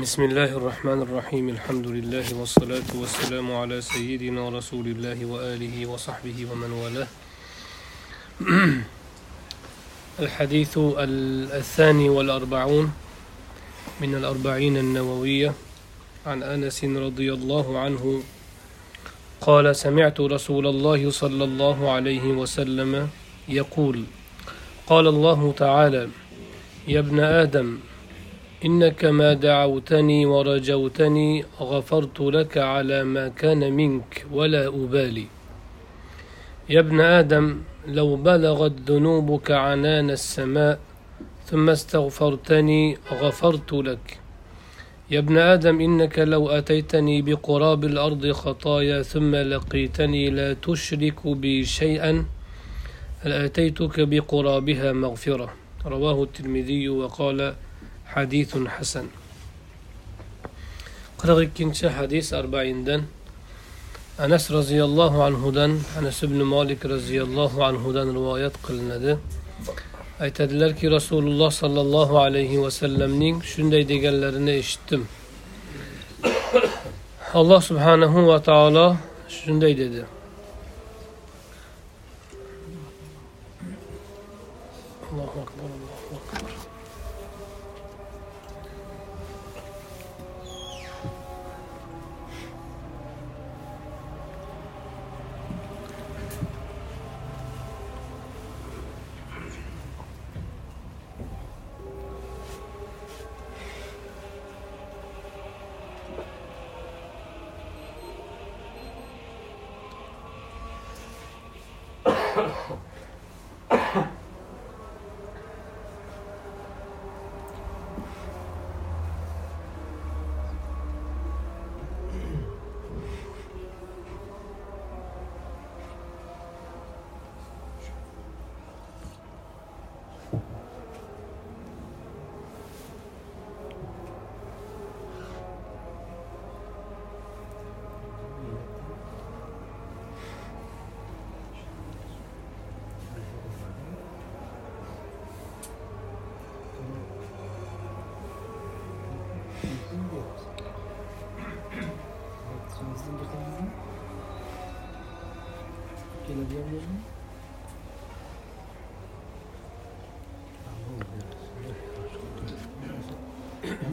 بسم الله الرحمن الرحيم الحمد لله والصلاة والسلام على سيدنا رسول الله وآله وصحبه ومن والاه الحديث الثاني والأربعون من الأربعين النووية عن أنس رضي الله عنه قال سمعت رسول الله صلى الله عليه وسلم يقول قال الله تعالى يا ابن آدم إنك ما دعوتني ورجوتني غفرت لك على ما كان منك ولا أبالي. يا ابن آدم لو بلغت ذنوبك عنان السماء ثم استغفرتني غفرت لك. يا ابن آدم إنك لو أتيتني بقراب الأرض خطايا ثم لقيتني لا تشرك بي شيئا لأتيتك بقرابها مغفرة. رواه الترمذي وقال hadisun hasan. Qirq ikkinchi hadis arbaindan anas roziyallohu anhudan anas ibn molik roziyallohu anhudan rivoyat qilinadi. Aytadilarki rasululloh sollallohu alayhi vasallamning shunday deganlarini eshitdim. Alloh subhanahu va taolo shunday dedi. pila dia mesmo.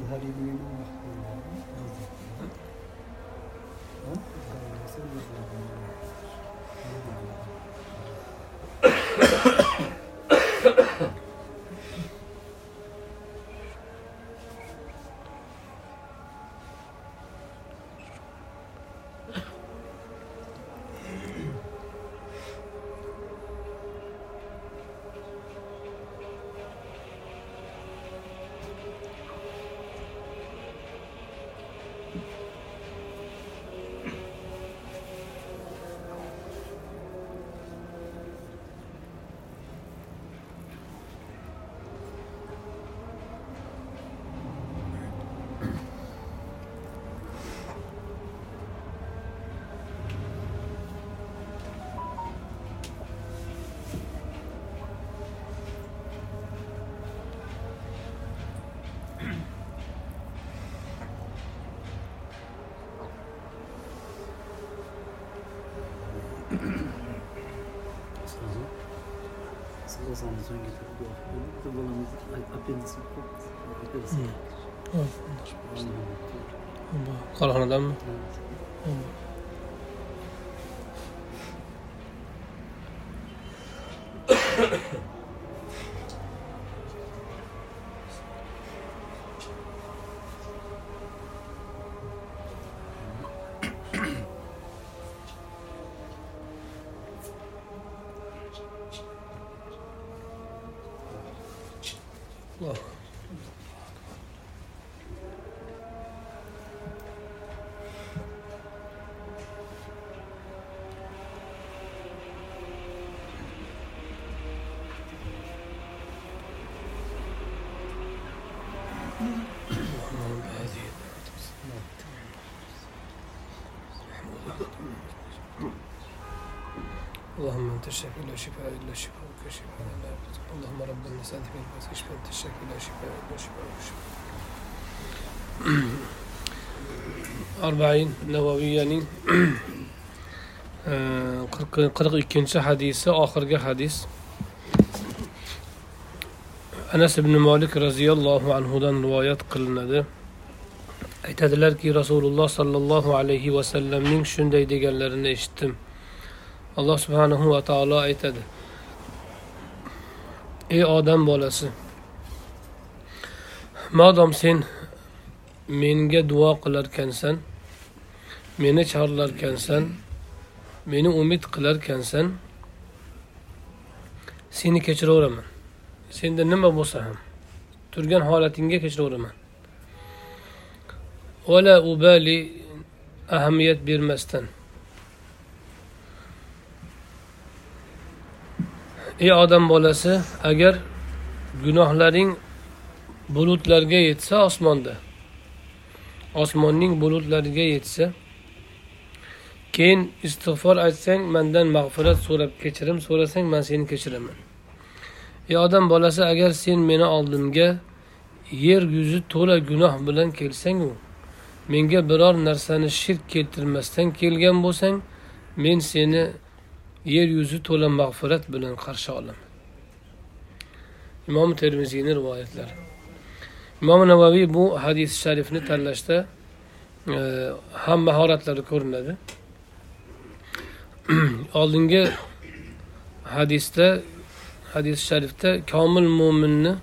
هذه rozwiązanie tego to wolę apelic apelic. اللهم انت الشافي لا شفاء الا شفاءك شفاء لا اللهم رب الناس انت من الباس اشفى انت الشافي لا شفاء الا شفاءك شفاء arbain navoiyyaning qirq ikkinchi hadisi oxirgi hadis anas ibn molik roziyallohu anhudan rivoyat qilinadi aytadilarki rasululloh sollallohu alayhi vasallamning shunday deganlarini eshitdim Alloh subhanahu va taolo aytadi. Ey odam bolasi madom sen menga duo qilarkansan meni chorlarkansan meni umid qilarkansan seni kechiraveraman. Senda nima bo'lsa ham turgan holatingga kechiraveraman. Vala ubali ahamiyat bermasdan. Ey odam bolasi agar gunohlaring bulutlarga yetsa osmonda osmonning bulutlariga yetsa keyin istig'for aytsang mandan mag'firat so'rab kechirim so'rasang man seni kechiraman. Ey odam bolasi agar sen meni oldimga yer yuzi to'la gunoh bilan kelsangu menga biror narsani shirk keltirmasdan kelgan bo'lsang men seni yer yuzi to'la mag'firat bilan qarshi olaman imom termiziyni rivoyatlari. Imom navaviy bu hadis sharifni tanlashda e, ham mahoratlari ko'rinadi. Oldingi hadisda hadis sharifda komil mo'minni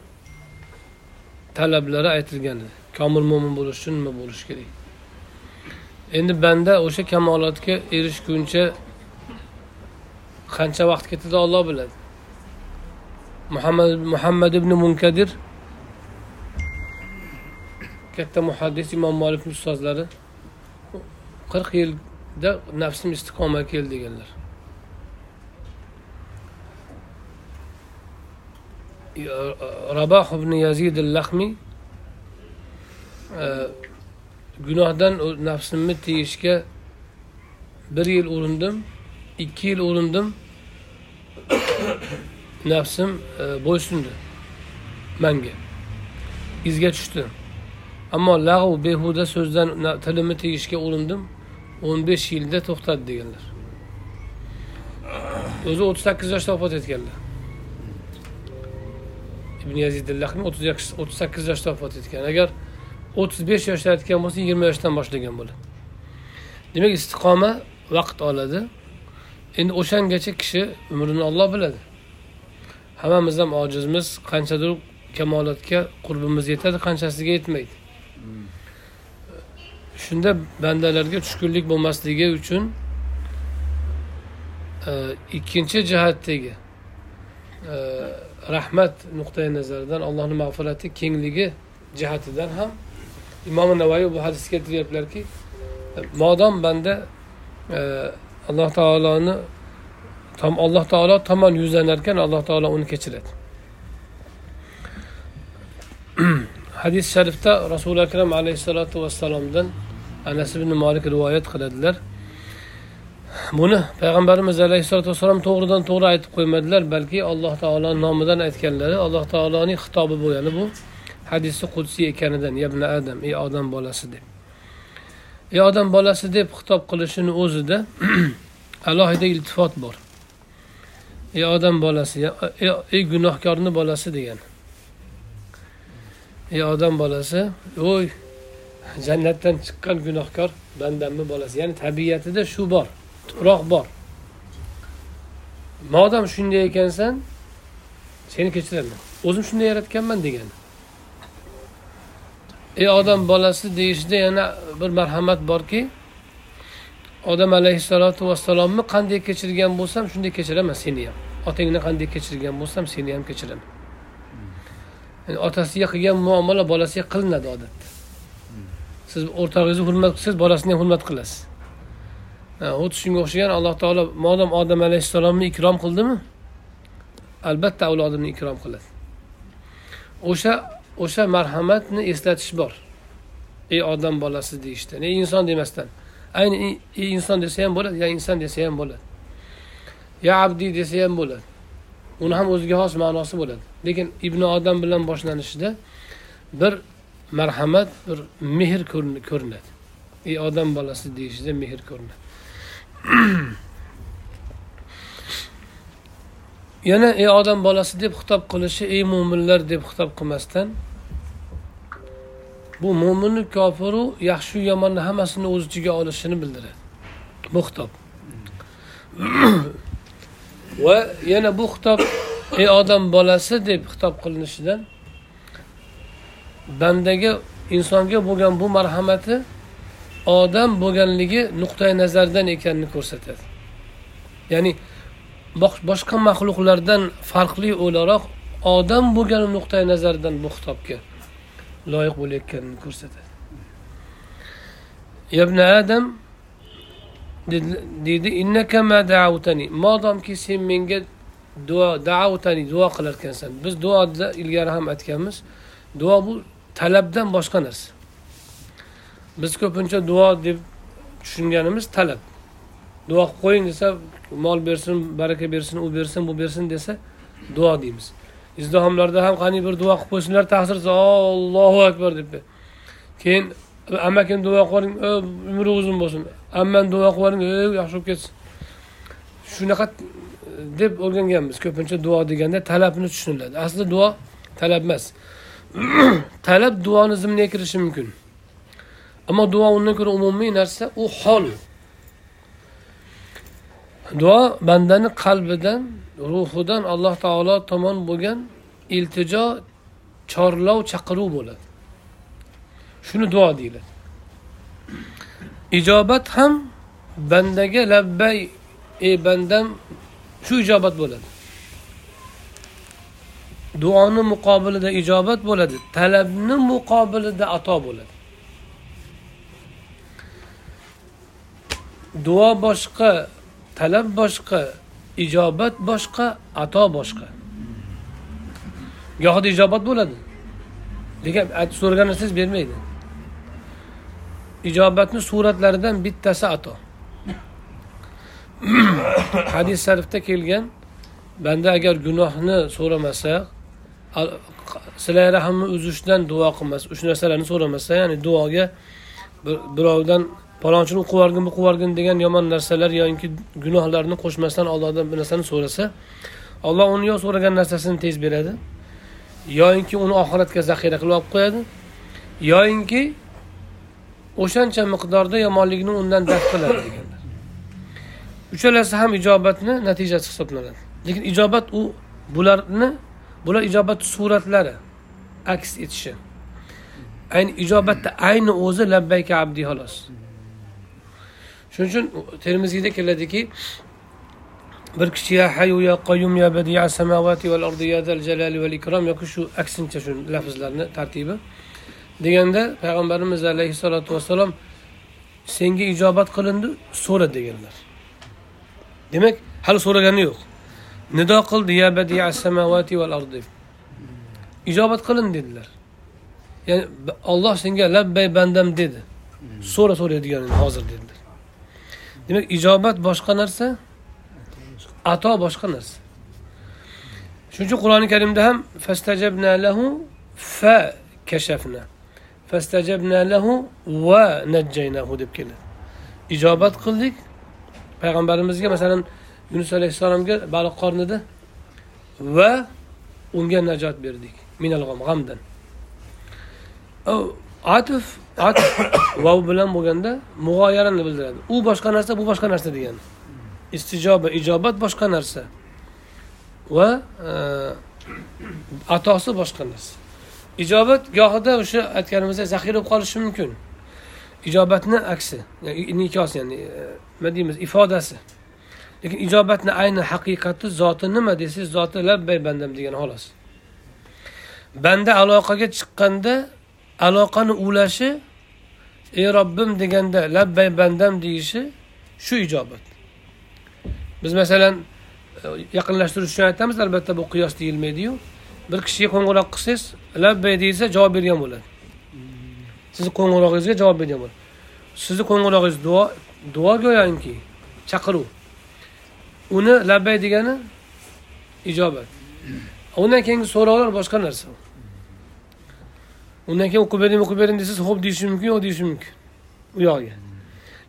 talablari aytilgan edi. Komil mo'min bo'lish uchun nima bo'lishi kerak? Endi banda o'sha kamolotga erishguncha qancha vaqt ketadi olloh biladi. Muhammad muhammad ibn munkadir. Katta muhaddis imom molikni ustozlari. Qirq yilda nafsim istiqomaga keldi deganlar. Raboh ibn yazid al lahmiy e, gunohdan nafsimni tiyishga bir yil urindim. Ikki yil urindim nafsim e, bo'ysundi manga izga tushdi ammo lag'v behuda so'zdan tilimni tiyishga urindim o'n besh yilda to'xtadi deganlar. O'zi o'ttiz sakkiz yoshda vafot etganlar. Ibn yazid lahmiy o'ttiz sakkiz yoshda vafot etgan. Agar o'ttiz besh yoshda aytgan bo'lsa yigirma yoshdan boshlagan bo'ladi. Demak istiqoma vaqt oladi. Endi o'shangacha kishi umrini olloh biladi. Hammamiz ham ojizmiz qanchadir kamolotga qurbimiz yetadi qanchasiga yetmaydi. Shunda bandalarga tushkunlik bo'lmasligi uchun e, ikkinchi jihatdagi e, rahmat nuqtai nazaridan allohni mag'firati kengligi jihatidan ham imom navoiy bu hadisga keltiryaptilarki e, modom banda e, alloh taoloni tam alloh taolo tomon yuzlanarkan alloh taolo uni kechiradi. Hadis sharifda rasuli akram alayhissalotu vassalomdan anas ibn molik rivoyat qiladilar. Buni payg'ambarimiz alayhissalotu vassalom to'g'ridan to'g'ri aytib qo'ymadilar balki alloh taoloni nomidan aytganlari alloh taoloning xitobi bo'lgani bu hadisi qudsiy ekanidan yabna adam ey odam bolasi deb. Ey odam bolasi deb xitob qilishini o'zida alohida iltifot bor. Ey odam bolasi ey gunohkorni bolasi degan. Ey odam bolasi o'y jannatdan chiqqan gunohkor bandamni bolasi? Ya'ni tabiatida shu bor tuproq bor. Modam shunday ekansan seni kechiraman. O'zim shunday yaratganman degan. Ey odam bolasi deyishda yana bir marhamat borki odam alayhissalotu vassalomni qanday kechirgan bo'lsam shunday kechiraman seni ham. Otangni qanday kechirgan bo'lsam seni ham kechiraman. Yani otasiga qilgan muomala bolasiga qilinadi odatda. Siz o'rtog'ingizni hurmat qilsangiz bolasini ham hurmat qilasiz. Xuddi shunga o'xshagan alloh taolo modam odam alayhissalomni ikrom qildimi? Albatta avlodini ikrom qiladi. O'sha o'sha marhamatni eslatish bor. Ey odam bolasi deyishdan ey inson demasdan. Ayni ey inson desa ham bo'ladi ya inson desa ham bo'ladi. Ya abdiy desa ham bo'ladi. Uni ham o'ziga xos ma'nosi bo'ladi. Lekin ibn odam bilan boshlanishida bir marhamat bir mehr ko'rinadi. Ey odam bolasi deyishida mehr ko'rinadi. yana ey odam bolasi deb xitob qilishi ey mo'minlar deb xitob qilmasdan bu mo'minu kofiru yaxshiyu yomonni hammasini o'z ichiga olishini bildiradi. Bu xitob. Va yana bu xitob ey odam bolasi deb xitob qilinishidan bandaga insonga bo'lgan bu marhamati odam bo'lganligi nuqtai nazardan ekanini ko'rsatadi. Ya'ni boshqa maxluqlardan farqli o'laroq odam bo'lgan nuqtai nazardan bu xitobga loyiq bo'layotganini ko'rsatadi. Ibn adam dedi- deydi innaka ma da'awtani. Modomki sen menga duo da'avtani duo qilar ekansan biz duoda ilgari ham aytganmiz duo bu talabdan boshqa narsa. Biz ko'pincha duo deb tushunganimiz talab. Duo qilib qo'ying desa mol bersin baraka bersin u bersin bu bersin desa duo deymiz. Izdihomlarda ham qani bir duo qilib qo'ysinlar ta'sir ollohu allohu akbar deb keyin amakini duo qiling e, umri uzun bo'lsin. Ammani duo qilib yuboring e, yaxshi bo'lib ketsin. Shunaqa deb o'rganganmiz. Ko'pincha duo deganda talabni tushuniladi. Aslida duo talab emas. Talab duoni zimniga kirishi mumkin. Ammo duo undan ko'ra umumiy narsa u hol. Duo bandani qalbidan ruhidan alloh taolo tomon bo'lgan iltijo chorlov chaqiruv bo'ladi. Shuni duo deyiladi. Ijobat ham bandaga labbay ey bandam shu ijobat bo'ladi. Duoni muqobilida ijobat bo'ladi talabni muqobilida ato bo'ladi. Duo boshqa talab boshqa ijobat boshqa ato boshqa. Gohida ijobat bo'ladi. Lekin ayt- so'ragan narsangiz bermaydi. Ijobatni suratlaridan bittasi ato. Hadis sharifda kelgan banda agar gunohni so'ramasa silay rahmni uzishdan duo qilmasa uch narsalarni so'ramasa ya'ni duoga bir- birovdan palonchini o'qib yuborgin bu qilib yuborgin degan yomon narsalar yoki gunohlarni qo'shmasdan allohdan bir narsani so'rasa alloh uni yo so'ragan narsasini tez beradi. Yoyinki uni oxiratga zaxira qilib olib qo'yadi. Yoyinki o'shancha miqdorda yomonlikni undan daf qiladi deganlar. Uchalasi ham ijobatni natijasi hisoblanadi. Lekin ijobat u bularni bular ijobat suratlari aks etishi. Ayni ijobatda ayni o'zi labbayka abdi xolos. Shuning uchun termiziyda keladiki bir kishi ya hayu ya qayyum ya badiya samavati val ardi ya zal jalali val ikrom yoki shu aksincha shu lafzlarni tartibi deganda payg'ambarimiz alayhissalotu vassalom senga ijobat qilindi so'ra deganlar. Demak hali so'ragani yo'q. Nido qildi ya badiya samavati val ardi. Ijobat qilin dedilar. Ya'ni olloh senga labbay bandam dedi. So'ra so'raydigan hozir dedilar. Demak ijobat boshqa narsa ato boshqa narsa. Shuning uchun qur'oni karimda ham fastajabna lahu fa kashafna. Fastajabna lahu va najjaynahu deb keladi. Ijobat qildik. Payg'ambarimizga masalan yunus alayhissalomga baliq qornida va unga najot berdik. Minal g'amdan. O, atif atif vav bilan bo'lganda mug'oyarani bildiradi. U boshqa narsa bu boshqa narsa degani istijoba ijobat boshqa narsa. Va e, atosi boshqa narsa. Ijobat gohida o'sha aytganimizdek zaxira bo'lib qolishi mumkin. Ijobatni aksi yani ya'ni e, nima deymiz ifodasi. Lekin ijobatni ayni haqiqati zoti nima desangiz zoti labbay bandam degani xolos. Banda aloqaga chiqqanda aloqani ulashi ey robbim deganda labbay bandam deyishi shu ijobat. Biz masalan e, yaqinlashtirish uchun aytamiz albatta bu qiyos deyilmaydiyu. Bir kishiga qo'ng'iroq qilsangiz labbay deyilsa javob bergan bo'ladi. Sizni qo'ng'irog'ingizga javob bergan bo'ladi. Sizni qo'ng'irog'ingiz duo duo go'yoki chaqiruv. Uni labbay degani ijobat. Undan keyingi so'rovlar boshqa narsa. Undan keyin o'qib bering o'qib bering desangiz ho'p deyishi mumkin yo'q deyishi mumkin. U yog'iga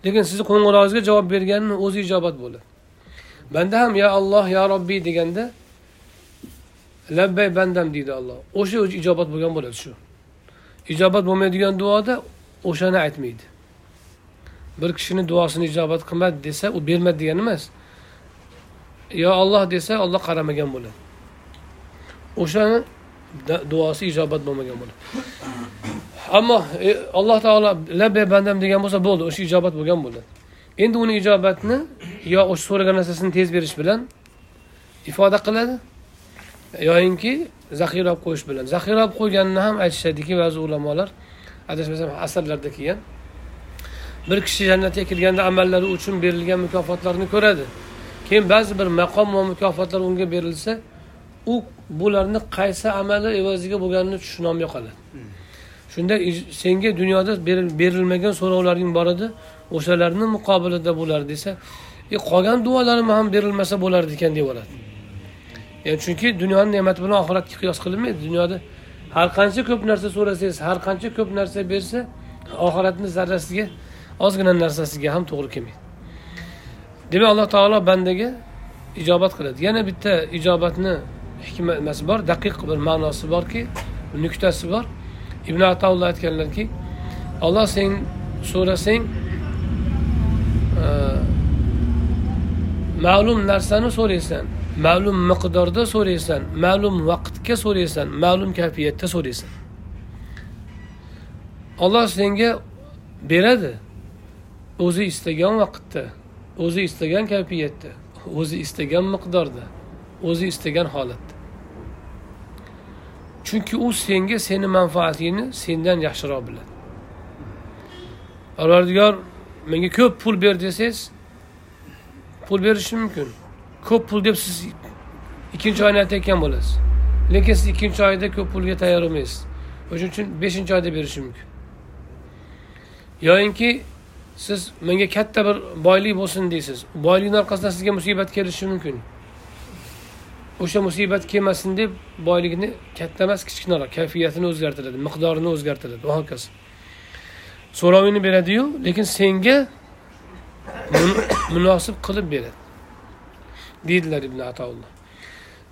lekin sizni qo'ng'irog'ingizga javob berganni o'zi ijobat bo'ladi. Banda ham ya alloh ya robbiy deganda labbay bandam deydi alloh. O'sha o'zi ijobat bo'lgan bo'ladi shu. Ijobat bo'lmaydigan duoda o'shani aytmaydi. Bir kishini duosini ijobat qilmadi desa u bermadi degani emas. Yo olloh desa olloh qaramagan bo'ladi. O'shani duosi ijobat bo'lmagan bo'ladi ammo e, alloh taolo labbay bandam degan bo'lsa bo'ldi o'sha ijobat bo'lgan bo'ladi endi uni ijobatni yo o'sha so'ragan narsasini tez berish bilan ifoda qiladi yoyinki zaxira olib qo'yish bilan. Zaxira olib qo'yganini ham aytishadiki ba'zi ulamolar adashmasam asarlarda kelgan bir kishi jannatga kirganda amallari uchun berilgan mukofotlarni ko'radi. Keyin ba'zi bir maqom va mukofotlar unga berilsa u bularni qaysi amali evaziga bo'lganini tushunolmay qoladi shunda senga dunyoda berilmagan so'rovlaring bor edi o'shalarni muqobilida bo'lar desa e qolgan duolarim ham berilmasa bo'lardi ekan deb oladi. Yani chunki dunyoni ne'mati bilan oxiratga qiyos qilinmaydi. Dunyoda har qancha ko'p narsa so'rasangiz har qancha ko'p narsa bersa oxiratni zarrasiga ozgina narsasiga ham to'g'ri kelmaydi. Demak alloh taolo bandaga ijobat qiladi. Yana bitta ijobatni hikmati bor daqiq bir ma'nosi borki nuktasi bor. Ibn ataulloh aytganlarki olloh sen so'rasang e, ma'lum narsani so'raysan ma'lum miqdorda so'raysan ma'lum vaqtga so'raysan ma'lum kayfiyatda so'raysan. Olloh senga beradi o'zi istagan vaqtda o'zi istagan kayfiyatda o'zi istagan miqdorda o'zi istagan holatda. Chunki u senga seni manfaatingni sendan yaxshiroq biladi. Parvardigor menga ko'p pul ber desangiz pul berishi mumkin. Ko'p pul deb siz ikkinchi oyni aytayotgan bo'lasiz. Lekin siz ikkinchi oyda ko'p pulga tayyor bo'lmaysiz. O'shaning uchun beshinchi oyda berishi mumkin. Yoyinki siz menga katta bir boylik bo'lsin deysiz. Boylikni orqasidan sizga musibat kelishi mumkin. O'sha musibat kelmasin deb boyligini katta emas kichkinaroq kayfiyatini o'zgartiradi miqdorini o'zgartiradi va hokazo. So'rovingni beradiyu lekin senga munosib qilib beradi deydilar ibn atoulloh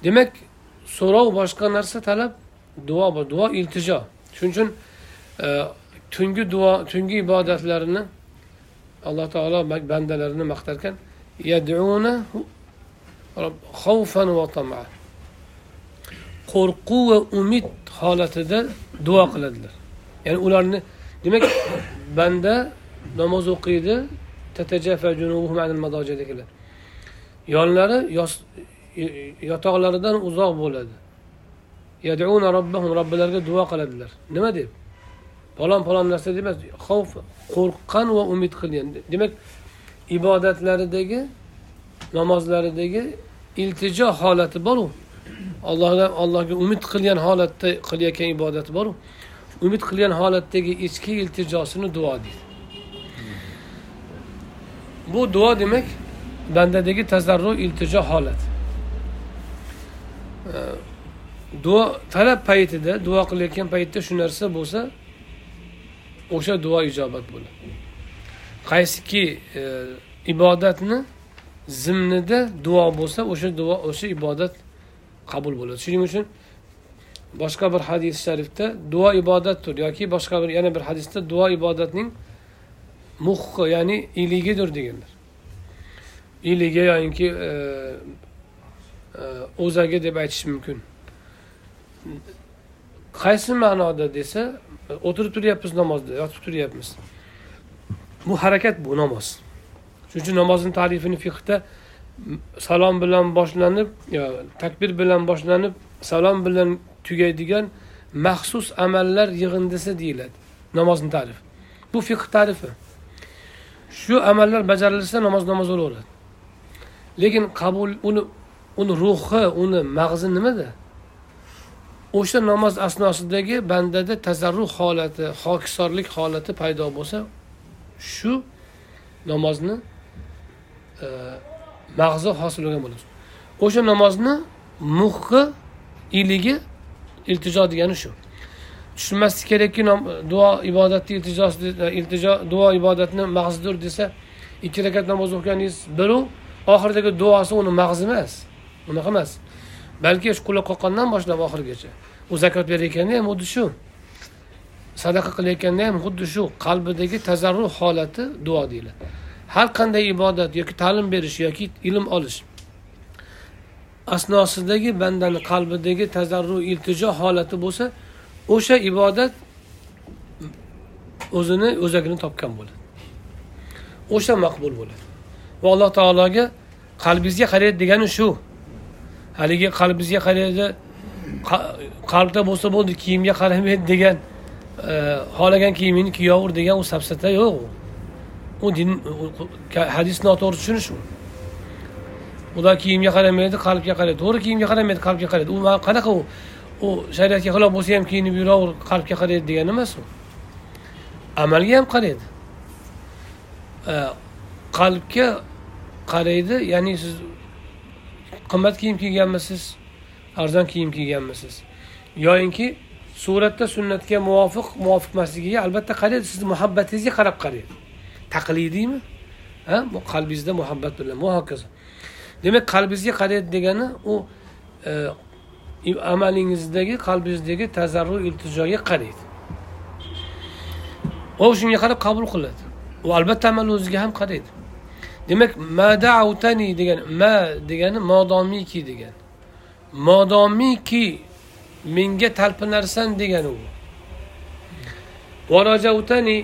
demak so'rov boshqa narsa talab duo bor duo iltijo. Shuning uchun e, tungi duo tungi ibodatlarini alloh taolo bandalarini maqtarkan yaduna xavfan va tama. Qo'rquv va umid holatida duo qiladilar. Ya'ni ularni demak banda namoz o'qiydi tatajafa junubuhum anil madaji yonlari yotoqlaridan uzoq bo'ladi. Yaduna robbahum robbilariga duo qiladilar. Nima deb? Falon falon narsa deb emas xavf qo'rqqan va umid qilgan. Demak ibodatlaridagi namozlaridagi iltijo holati boru. Allohdan allohga umid qilgan holatda qilayotgan ibodati boru. Umid qilgan holatdagi ichki iltijosini duo deydi. Bu duo demak bandadagi tazarru iltijo holati. Duo talab paytida duo qilayotgan paytda shu narsa bo'lsa o'sha duo ijobat bo'ladi. Qaysiki e, ibodatni zimnida duo bo'lsa o'sha duo o'sha ibodat qabul bo'ladi. Shuning uchun boshqa bir hadis sharifda duo ibodatdir yoki boshqa bir yana bir hadisda duo ibodatning muhqi ya'ni iligidir deganlar. Iligi yoinki e, e, o'zagi deb aytish mumkin. Qaysi ma'noda desa o'tirib turyapmiz namozda yotib turyapmiz. Bu harakat bu namoz. Shuning uchun namozni tarifini fiqda salom bilan boshlanib takbir bilan boshlanib salom bilan tugaydigan maxsus amallar yig'indisi deyiladi namozni tarifi bu fiqh tarifi. Shu amallar bajarilsa namoz namoz bo'laveradi. Lekin qabul uni uni ruhi uni mag'zi nimada? O'sha namoz asnosidagi bandada tazarruh holati hokisorlik holati paydo bo'lsa shu namozni E, mag'zi hosil bo'lgan bo'ladi o'sha namozni muhqi iligi iltijo degani shu. Tushunmaslik kerakki duo ibodatni iltijosi e, iltijo duo ibodatni mag'zidir desa ikki rakat namoz o'qiganingiz biru oxiridagi duosi uni mag'zi emas unaqa emas. Balki shu quloq qoqqandan boshlab oxirigacha. U zakot berayotganda ham xuddi shu. Sadaqa qilayotganda ham xuddi shu qalbidagi tazarru holati duo deyiladi. Har qanday ibodat yoki ta'lim berish yoki ilm olish asnosidagi bandani qalbidagi tazarru iltijo holati bo'lsa o'sha ibodat o'zini o'zagini topgan bo'ladi. O'sha maqbul bo'ladi. Va alloh taologa qalbingizga qaraydi degani shu. Haligi qalbingizga qaraydi qalbda bo'lsa bo'ldi kiyimga qaramaydi degan e, xohlagan kiyimingni kiyaver degan u safsata yo'q u. u din hadis noto'g'ri tushunish u. Xudo kiyimga qaramaydi qalbga qaraydi. To'g'ri kiyimga qaramaydi qalbga qaraydi. U qanaqa u u shariatga xilof bo'lsa ham kiyinib yuraver qalbga qaraydi degani emas u. Amalga ham qaraydi. Qalbga qaraydi ya'ni siz qimmat kiyim kiyganmisiz arzon kiyim kiyganmisiz? Yoyinki suratda sunnatga muvofiq muvofiq emasligiga albatta qaraydi. Sizni muhabbatingizga qarab qaraydi. Taqlidiymi ha? Bu qalbingizda muhabbat bilan va hokazo demak qalbingizga qaraydi degani u e, amalingizdagi qalbingizdagi tazarru iltijoga qaraydi. Va u shunga qarab qabul qiladi. U albatta amal o'ziga ham qaraydi. Demak madautani degan ma degani modomiki degan modomiki menga talpinarsan degani u. Varajautani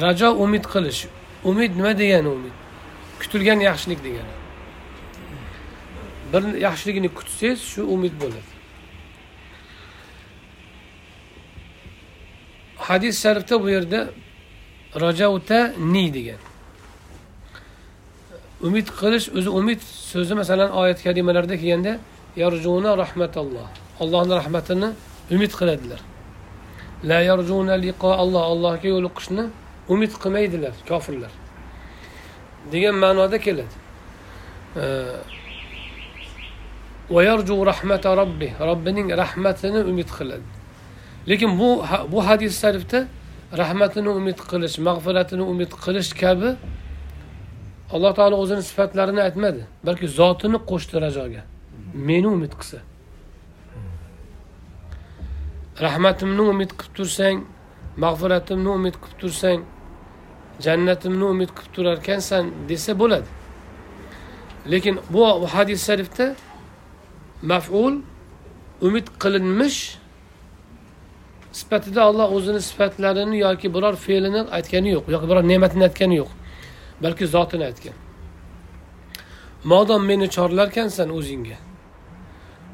rajo umid qilish. Umid nima degani umid? Kutilgan yaxshilik degani. Bir yaxshiligini kutsangiz shu umid bo'ladi. Hadis sharifda bu yerda rajauta ni degan. Umid qilish o'zi umid so'zi masalan oyat karimalarda kelganda yarjuna rahmatalloh. Allohni rahmatini umid qiladilar. La yarjuna liqo alloh. Allohga yo'liqishni umid qilmaydilar kofirlar. Degan ma'noda keladi. Va yarju rahmata robbi robbining rahmatini umid qiladi. Lekin bu bu hadis sharifda rahmatini umid qilish mag'firatini umid qilish kabi alloh taolo o'zini sifatlarini aytmadi. Balki zotini qo'shdi rajoga meni umid qilsa. Rahmatimni umid qilib tursang mag'firatimni umid qilib tursang jannatimni umid qilib turarkansan desa bo'ladi. Lekin bu hadis sharifda maful umid qilinmish sifatida olloh o'zini sifatlarini yoki biror fe'lini aytgani yo'q yoki biror ne'matini aytgani yo'q balki zotini aytgan. Modom meni chorlarkansan o'zingga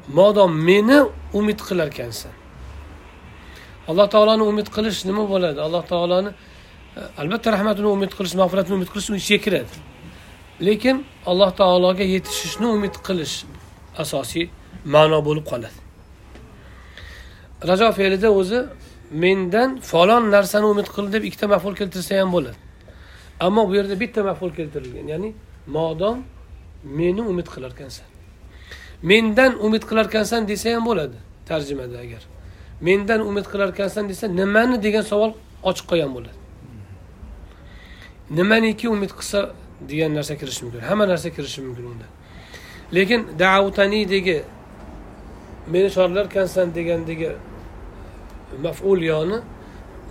modom meni umid qilarkansan. Alloh taoloni umid qilish nima bo'ladi? Alloh taoloni Э, albatta rahmatini umid qilish mag'firatini umid qilish uni ichiga kiradi. Lekin alloh taologa yetishishni umid qilish asosiy ma'no bo'lib qoladi. Rajo fe'lida o'zi mendan falon narsani umid qil deb ikkita maful keltirsa ham bo'ladi. Ammo bu yerda bitta maful keltirilgan ya'ni modom meni umid qilarkansan mendan umid qilarkansan desa ham bo'ladi tarjimada agar. Mendan umid qilarkansan desa nimani degan savol ochiq qolgan bo'ladi. Nimaniki umid qilsa degan narsa kirishi mumkin. Hamma narsa kirishi mumkin unda. Lekin davutanidagi meni chorlarkansan degandagi maful yoni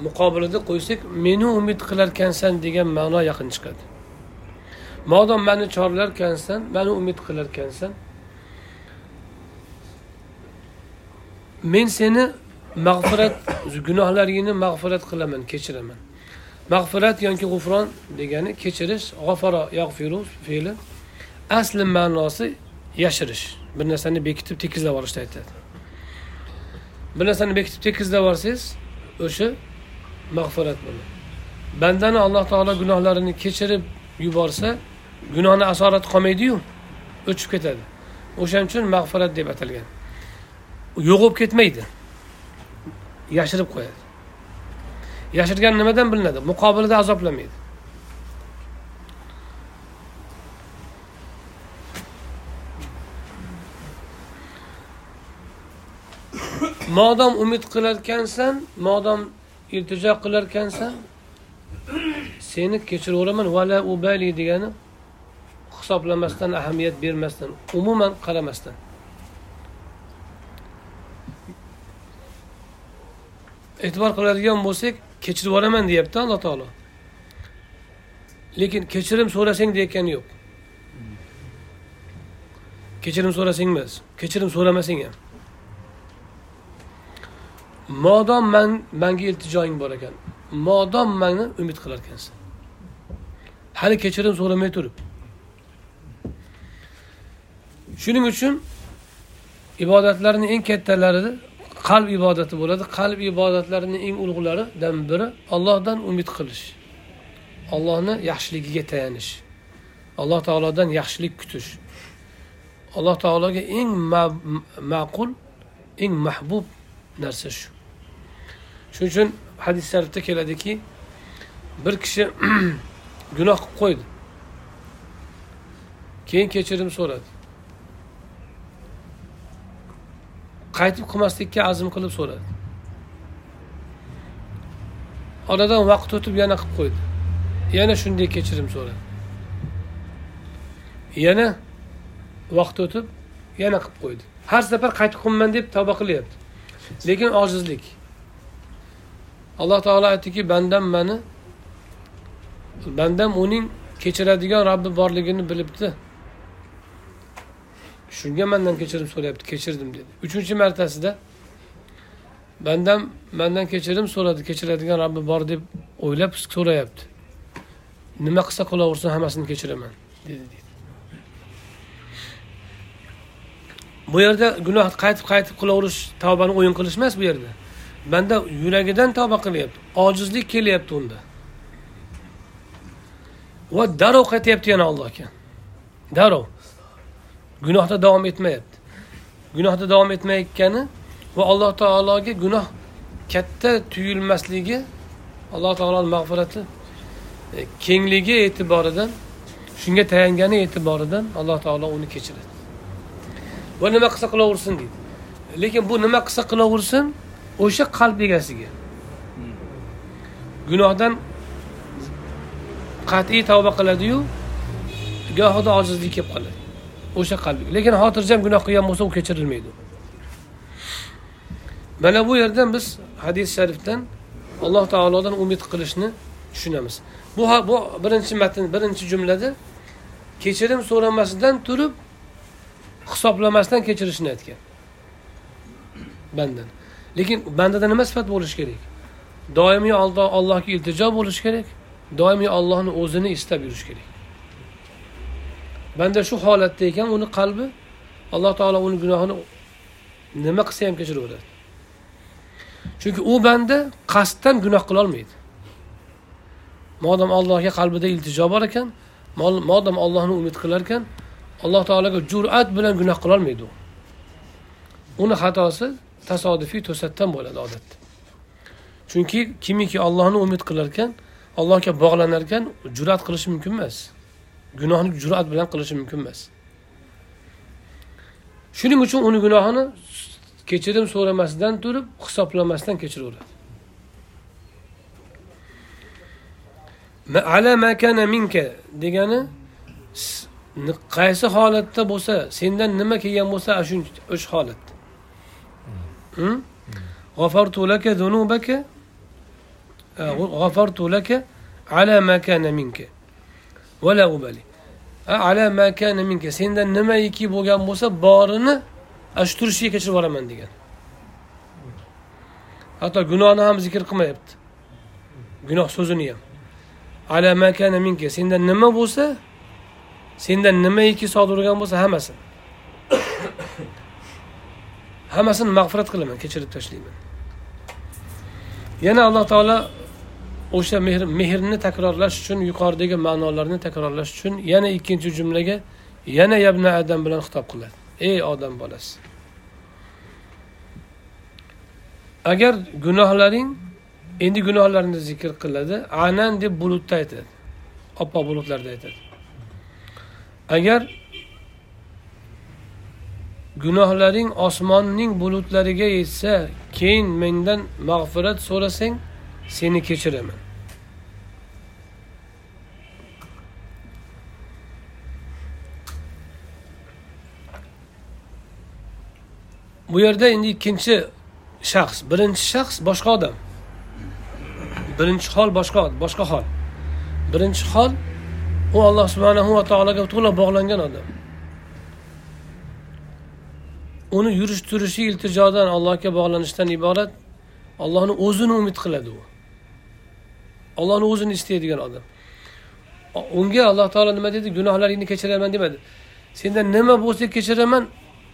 muqobilida qo'ysak meni umid qilarkansan degan ma'no yaqin chiqadi. Modom mani chorlarkansan mani umid qilarkansan men seni mag'firat gunohlaringni mag'firat qilaman kechiraman. Mag'firat yoki g'ufron degani kechirish g'afaro yag'firu fe'li. Asli ma'nosi yashirish. Bir narsani bekitib tekizlab yuborishni aytadi. Bir narsani bekitib tekizlab yuborsangiz o'sha mag'firat bo'ladi. Bandani alloh taolo gunohlarini kechirib yuborsa gunohni asorati qolmaydiyu o'chib ketadi. O'shaning uchun mag'firat deb atalgan. Yo'qolib ketmaydi. Yashirib qo'yadi. Yashirgan nimadan bilinadi? Muqobilida azoblamaydi modam umid qilarkansan modam iltijo qilarkansan seni kechiraveraman vala ubali degani hisoblamasdan ahamiyat bermasdan umuman qaramasdan. E'tibor qiladigan bo'lsak kechirib yuboraman deyapti alloh taolo. Lekin kechirim so'rasang deyotgani yo'q. Kechirim so'rasang emas kechirim so'ramasang ham. Modom man manga iltijoing bor ekan. Modom mani umid qilar ekansan. Hali kechirim so'ramay turib. Shuning uchun ibodatlarni eng kattalari qalb ibodati bo'ladi. Qalb ibodatlarini eng ulug'laridan biri allohdan umid qilish. Allohni yaxshiligiga tayanish. Alloh taolodan yaxshilik kutish. Alloh taologa eng ma'qul eng mahbub narsa shu. Shuning uchun hadis sharifda keladiki bir kishi gunoh qilib qo'ydi. Keyin kechirim so'radi. Qaytib qilmaslikka azm qilib so'radi. Oradan vaqt o'tib yana qilib qo'ydi. Yana shunday kechirim so'radi. Yana vaqt o'tib yana qilib qo'ydi. Har safar qaytib qilmayman deb tavba qilyapti. Lekin ojizlik. Alloh taolo aytdiki bandam mani bandam uning kechiradigan robbi borligini bilibdi. Shunga mandan kechirim so'rayapti kechirdim dedi. Uchinchi martasida bandam mandan kechirim so'radi kechiradigan robbi bor deb o'ylab so'rayapti nima qilsa qilaversin hammasini kechiraman dedi deydi bu yerda gunoh qaytib qaytib qilaverish tavbani o'yin qilish emas bu yerda banda yuragidan tavba qilyapti ojizlik kelyapti unda va darrov qaytyapti yana allohga darrov gunohda davom etmayapti. Gunohda davom etmayotgani va alloh taologa gunoh katta tuyulmasligi alloh taoloni mag'firati e, kengligi e'tiboridan shunga tayangani e'tiboridan alloh taolo uni kechiradi. Va nima qilsa qilaversin deydi. Lekin bu nima qilsa qilaversin o'sha qalb egasiga. Gunohdan qat'iy tavba qiladiyu gohida ojizlik kelib qoladi. O'sha qalbi lekin xotirjam gunoh qilgan bo'lsa u kechirilmaydi. Mana bu yerdan biz hadis sharifdan alloh taolodan umid qilishni tushunamiz. Bu bu birinchi matn birinchi jumlada kechirim so'ramasdan turib hisoblamasdan kechirishni aytgan. Bandan. Lekin bandada nima sifat bo'lishi kerak? Doimiy allohga iltijo bo'lishi kerak doimiy ollohni o'zini istab yurish kerak. Banda shu holatda ekan uni qalbi alloh taolo uni gunohini nima qilsa ham kechiraveradi. Chunki u banda qasddan gunoh qilolmaydi modam allohga qalbida iltijo bor ekan modam ollohni umid qilar ekan alloh taologa jur'at bilan gunoh qilolmaydi u. Uni xatosi tasodifiy to'satdan bo'ladi odatda. Chunki kimiki ollohni umid qilar ekan allohga bog'lanar ekan jur'at qilishi mumkin emas. Gunohni jur'at bilan qilishi mumkin emas. Shuning uchun uni gunohini kechirim so'ramasdan turib hisoblamasdan kechiraveradi. Ala makana minka degani qaysi holatda bo'lsa sendan nima kelgan bo'lsa shu o'sha holat hm? g'afartu laka zunubaka g'afartu laka ala makana minka. Vala ubali ala ma minka sendan nimaiki bo'lgan bo'lsa borini shu turishiga kechirib yuboraman degan. Hatto gunohni ham zikr qilmayapti. Gunoh so'zini ham. Ala ma kana minka sendan nima bo'lsa sendan nimaiki sodir bo'lgan bo'lsa hammasini. Hammasini mag'firat qilaman kechirib tashlayman. Yana alloh taolo o'sha mehr mehrni takrorlash uchun yuqoridagi ma'nolarni takrorlash uchun yana ikkinchi jumlaga yana yabna adam bilan xitob qiladi. Ey odam bolasi! Agar gunohlaring endi gunohlarni zikr qiladi anan deb bulutda aytadi. Oppoq bulutlarda aytadi. Agar gunohlaring osmonning bulutlariga yetsa keyin mendan mag'firat so'rasang seni kechiraman. Bu yerda endi ikkinchi shaxs. Birinchi shaxs boshqa odam. Birinchi hol boshqa boshqa hol. Birinchi hol u alloh subhanahu va taologa to'la bog'langan odam. Uni yurish turishi iltijodan allohga bog'lanishdan iborat allohni o'zini umid qiladi u. Allohni o'zini istaydigan odam. Unga alloh taolo nima dedi? Gunohlaringni kechiraman demadi. Sendan nima bo'lsa kechiraman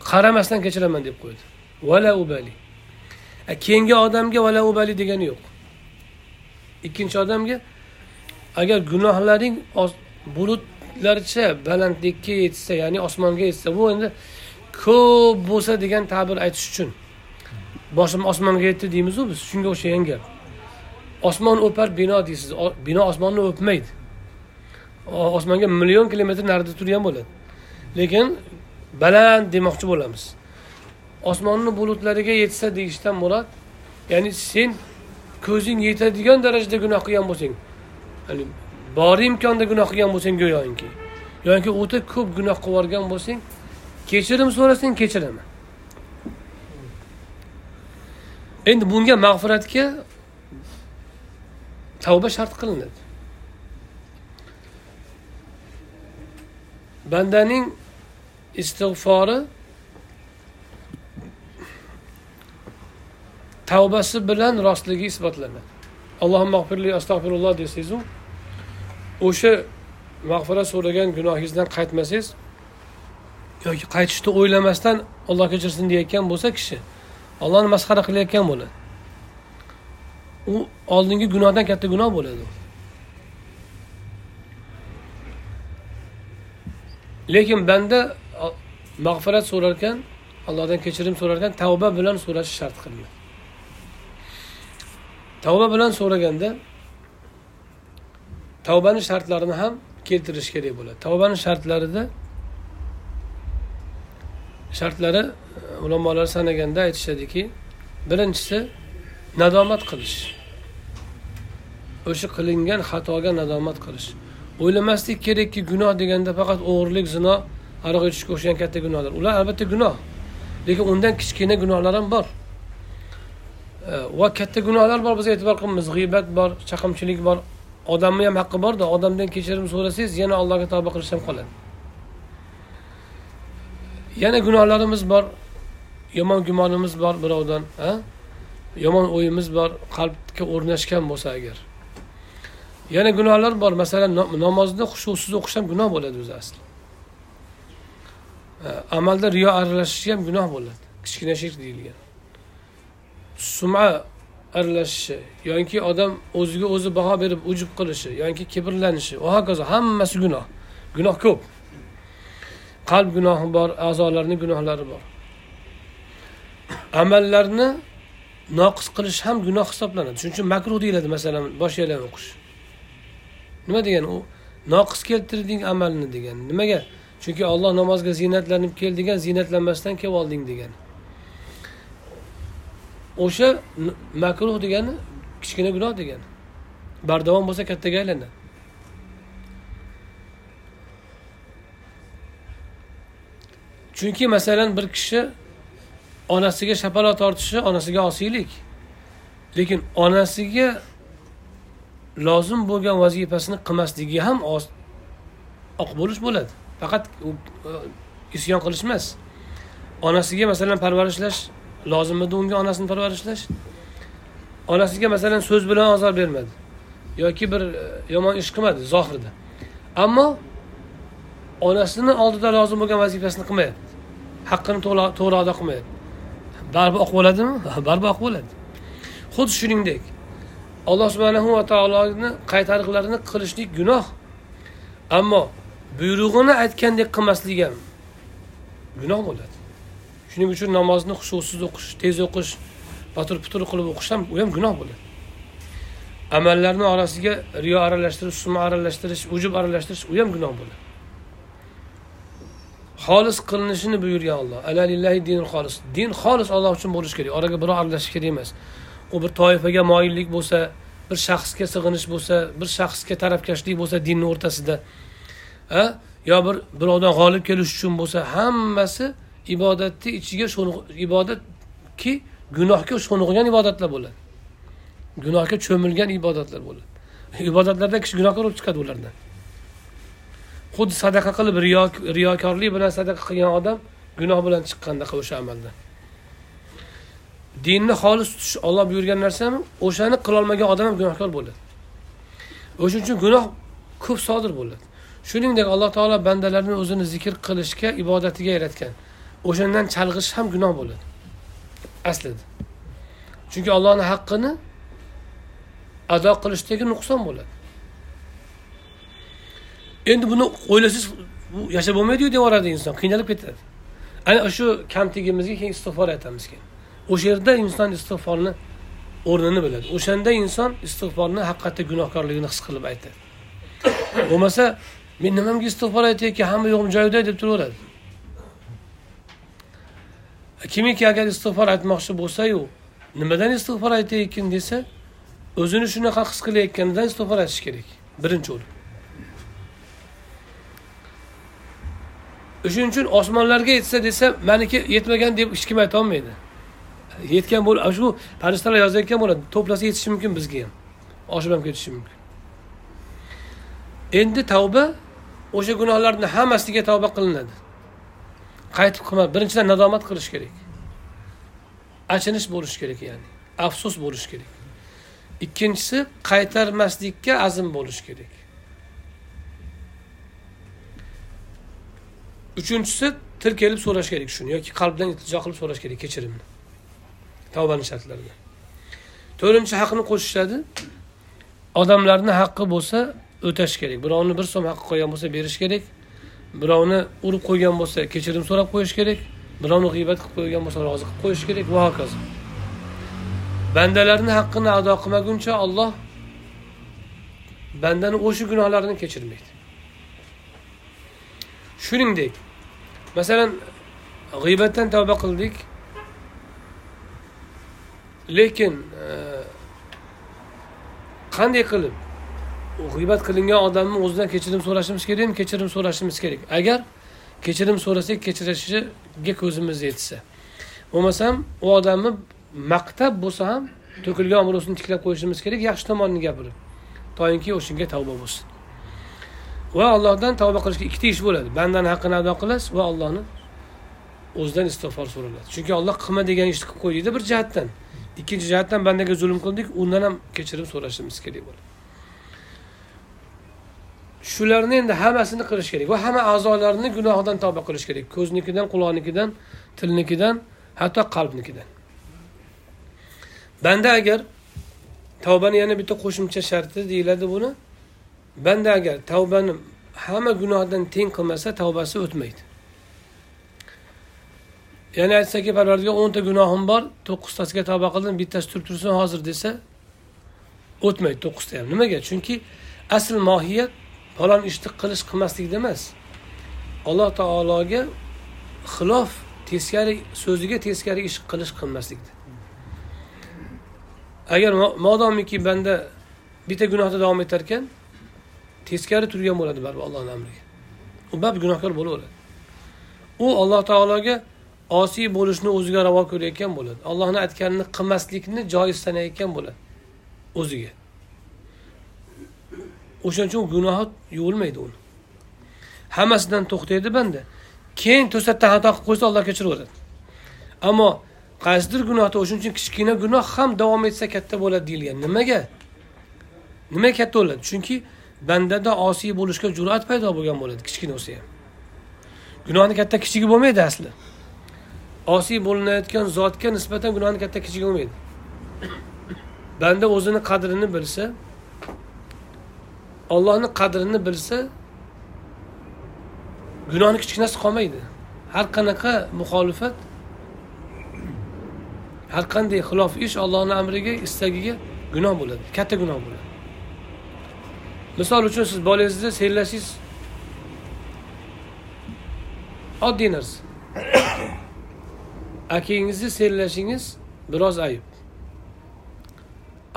qaramasdan kechiraman deb qo'ydi. Vala ubali. Keyingi odamga vala ubali degani yo'q. Ikkinchi odamga agar gunohlaring bulutlarcha balandlikka yetsa ya'ni osmonga yetsa bu endi ko'p bo'lsa degan ta'bir aytish uchun. Boshim osmonga yetdi deymizu biz shunga o'xshagan gap. Osmon o'par bino deysiz bino osmonni o'pmaydi. Osmonga million kilometr narida turgan bo'ladi. Lekin baland demoqchi bo'lamiz. Osmonni bulutlariga yetsa deyishdan murod ya'ni sen ko'zing yetadigan darajada gunoh qilgan bo'lsang ya'ni bor imkonda gunoh qilgan bo'lsang go'yoki yoki o'ta ko'p gunoh qilib yuborgan bo'lsang kechirim so'rasang kechiraman. Endi bunga mag'firatga tavba shart qilinadi. Bandaning istig'fori tavbasi bilan rostligi isbotlanadi alloh mag'firli astag'firulloh desangizu o'sha mag'firat so'ragan gunohingizdan qaytmasangiz yoki qaytishni o'ylamasdan olloh kechirsin deyayotgan bo'lsa kishi ollohni masxara qilayotgan bo'ladi. U oldingi gunohdan katta gunoh bo'ladi. Lekin banda mag'firat so'rarkan allohdan kechirim so'rarkan tavba bilan so'rash shart qilingan tavba bilan so'raganda tavbani shartlarini ham keltirish kerak bo'ladi. Tavbani shartlarida shartlari e, ulamolar sanaganda aytishadiki birinchisi nadomat qilish. O'sha qilingan xatoga nadomat qilish. O'ylamaslik kerakki gunoh deganda faqat o'g'irlik zino aroq ichishga o'xshagan katta gunohlar ular albatta gunoh lekin undan kichkina gunohlar ham bor va katta gunohlar bor biz e'tibor qilamiz g'iybat bor chaqimchilik bor odamni ham haqqi borda odamdan kechirim so'rasangiz yana allohga tavba qilish ham qoladi yana gunohlarimiz bor yomon gumonimiz bor birovdan yomon o'yimiz bor qalbga o'rnashgan bo'lsa agar yana gunohlar bor masalan namozni xushusiz o'qish ham gunoh bo'ladi o'zi asli amalda riyo aralashishi ham gunoh bo'ladi. Kichkina shirk deyilgan. Suma aralashishi yoki odam o'ziga o'zi baho berib ujub qilishi yoki kibrlanishi va hokazo hammasi gunoh. Gunoh ko'p. Qalb gunohi bor a'zolarni gunohlari bor. Amallarni noqis qilish ham gunoh hisoblanadi. Shuning uchun makruh deyiladi masalan bosh yalang o'qish. Nima degani u? Noqis keltirding amalni degani nimaga? Chunki olloh namozga ziynatlanib kel degan ziynatlanmasdan kelib olding degan. O'sha makruh degani kichkina gunoh degani bardavom bo'lsa kattaga aylanadi chunki masalan bir kishi onasiga shapaloq tortishi onasiga osiylik. Lekin onasiga lozim bo'lgan vazifasini qilmasligi ham oq bo'lish bo'ladi. Faqat e, isyon qilish emas. Onasiga masalan parvarishlash lozim edi unga onasini parvarishlash onasiga masalan so'z bilan ozor bermadi yoki bir e, yomon ish qilmadi zohirda. Ammo onasini oldida lozim bo'lgan vazifasini qilmayapti. Haqqini to'g'ri ado qilmayapti. Baribir oqib bo'ladimi? Baribir oqib bo'ladi. Xuddi shuningdek alloh subhanahu va taoloni qaytariqlarini qilishlik gunoh. Ammo buyrug'ini aytgandek qilmaslik ham gunoh bo'ladi. Shuning uchun namozni xushusiz o'qish tez o'qish patur putur qilib o'qish ham u ham gunoh bo'ladi. Amallarni orasiga riyo aralashtirish suma aralashtirish ujub aralashtirish u ham gunoh bo'ladi. Xolis qilinishini buyurgan olloh alalillahi dinul xolis. Din xolis olloh uchun bo'lishi kerak. Oraga birov aralashishi kerak emas. U bir toifaga moyillik bo'lsa bir shaxsga sig'inish bo'lsa bir shaxsga tarafkashlik bo'lsa dinni o'rtasida yo bir birovdan g'olib kelish uchun bo'lsa hammasi ibodatni ichiga ibodatki gunohga sho'ng'igan ibodatlar bo'ladi. Gunohga cho'milgan ibodatlar bo'ladi. Ibodatlardan kishi gunohkor bo'lib chiqadi ulardan xuddi sadaqa qilib riyokorlik bilan sadaqa qilgan odam gunoh bilan chiqqandaqa o'sha amaldan dinni xolis tutish olloh buyurgan narsami? O'shani qilolmagan odam ham gunohkor bo'ladi. O'shaning uchun gunoh ko'p sodir bo'ladi. Shuningdek alloh taolo bandalarni o'zini zikr qilishga ibodatiga yaratgan o'shandan chalg'ish ham gunoh bo'ladi. Aslida. Chunki allohni haqqini ado qilishdagi nuqson bo'ladi. Endi buni o'ylasangiz bu yashab bo'lmaydiyu deyaveradi inson. Qiynalib ketadi. Ana shu kamtigimizga keyin istig'for aytamiz keyin. O'sha yerda inson istig'forni o'rnini biladi. O'shanda inson istig'forni haqiqatda gunohkorligini his qilib aytadi. Bo'lmasa men nimamga istig'for aytayotgan hamma yo'g'im joyida deb turaveradi. Kimiki agar istig'for aytmoqchi bo'lsayu nimadan istig'for aytayotgan desa o'zini shunaqa his qilayotganidan istig'for aytish kerak. Birinchi o'rin. O'shaning uchun osmonlarga yetsa desa maniki yetmagan deb hech kim aytolmaydi yetgan bo'l shu farishtalar yozayotgan bo'ladi to'plasa yetishi mumkin bizga ham. Oshib ham ketishi mumkin. Endi tavba o'sha gunohlarni hammasiga tavba qilinadi. Qaytib qilma birinchidan nadomat qilish kerak. Achinish bo'lishi kerak ya'ni afsus bo'lishi kerak. Ikkinchisi qaytarmaslikka azm bo'lishi kerak. Uchinchisi til kelib so'rash kerak shuni yoki qalbdan iltijo qilib so'rash kerak kechirimni. Tavbani shartlarida. To'rtinchi haqni qo'shishadi. Odamlarni haqqi bo'lsa o'tash kerak. Birovni bir so'm haqqi qo'ygan bo'lsa berish kerak. Birovni urib qo'ygan bo'lsa kechirim so'rab qo'yish kerak. Birovni g'iybat qilib qo'ygan bo'lsa rozi qilib qo'yish kerak. Va hokazo. Bandalarni haqqini ado qilmaguncha olloh bandani o'sha gunohlarini kechirmaydi. Shuningdek masalan g'iybatdan tavba qildik. Lekin e, qanday qilib g'iybat qilingan odamni o'zidan kechirim so'rashimiz kerakmi kechirim so'rashimiz kerak. Agar kechirim so'rasak kechirishiga ko'zimiz yetsa bo'lmasam u odamni maqtab bo'lsa ham to'kilgan obro'sini tiklab qo'yishimiz kerak yaxshi tomonini gapirib toinki o'shanga tavba bo'lsin. Va allohdan tavba qilishga ikkita ish bo'ladi. Bandani haqqini ado qilasiz va allohni o'zidan istig'for so'raladi chunki olloh qilma degan ishni qilib qo'ydida bir jihatdan. Ikkinchi jihatdan bandaga zulm qildik undan ham kechirim so'rashimiz kerak bo'ladi. Shularni endi hammasini qilish kerak va hamma a'zolarni gunohidan tavba qilish kerak. Ko'znikidan quloqnikidan tilnikidan hatto qalbnikidan. Banda agar tavbani yana bitta qo'shimcha sharti deyiladi buni. Banda agar tavbani hamma gunohdan teng qilmasa tavbasi o'tmaydi. Ya'ni aytsaki parvardigor o'nta gunohim bor to'qqiztasiga tavba qildim bittasi turib tursin hozir desa o'tmaydi to'qqizta ham. Nimaga? Chunki asl mohiyat falon ishni qilish qilmaslikda emas. Alloh taologa xilof teskari so'ziga teskari ish qilish qilmaslikda agar modomiki banda bitta gunohda davom etar ekan teskari turgan bo'ladi baribir allohni amriga. U baribir gunohkor bo'laveradi. U alloh taologa osiy bo'lishni o'ziga ravo ko'rayotgan bo'ladi. Allohni aytganini qilmaslikni joiz sanayotgan bo'ladi o'ziga. O'shaning uchun gunohi yuvilmaydi uni. Hammasidan to'xtaydi banda. Keyin to'satdan xato qilib qo'ysa alloh kechiraveradi. Ammo qaysidir gunohda o'shaning uchun kichkina gunoh ham davom etsa katta bo'ladi deyilgan. Nimaga? Nimaga katta bo'ladi? Chunki bandada osiy bo'lishga jur'at paydo bo'lgan bo'ladi kichkina bo'lsa ham. Gunohni katta kichigi bo'lmaydi asli. Osiy bo'linayotgan zotga nisbatan gunohni katta kichigi bo'lmaydi. Banda o'zini qadrini bilsa ollohni qadrini bilsa gunohni kichkinasi qolmaydi. Har qanaqa muxolifat har qanday xilof ish ollohni amriga istagiga gunoh bo'ladi katta gunoh bo'ladi. Misol uchun siz bolangizni sellashingiz oddiy narsa. Akangizni sellashingiz biroz ayb.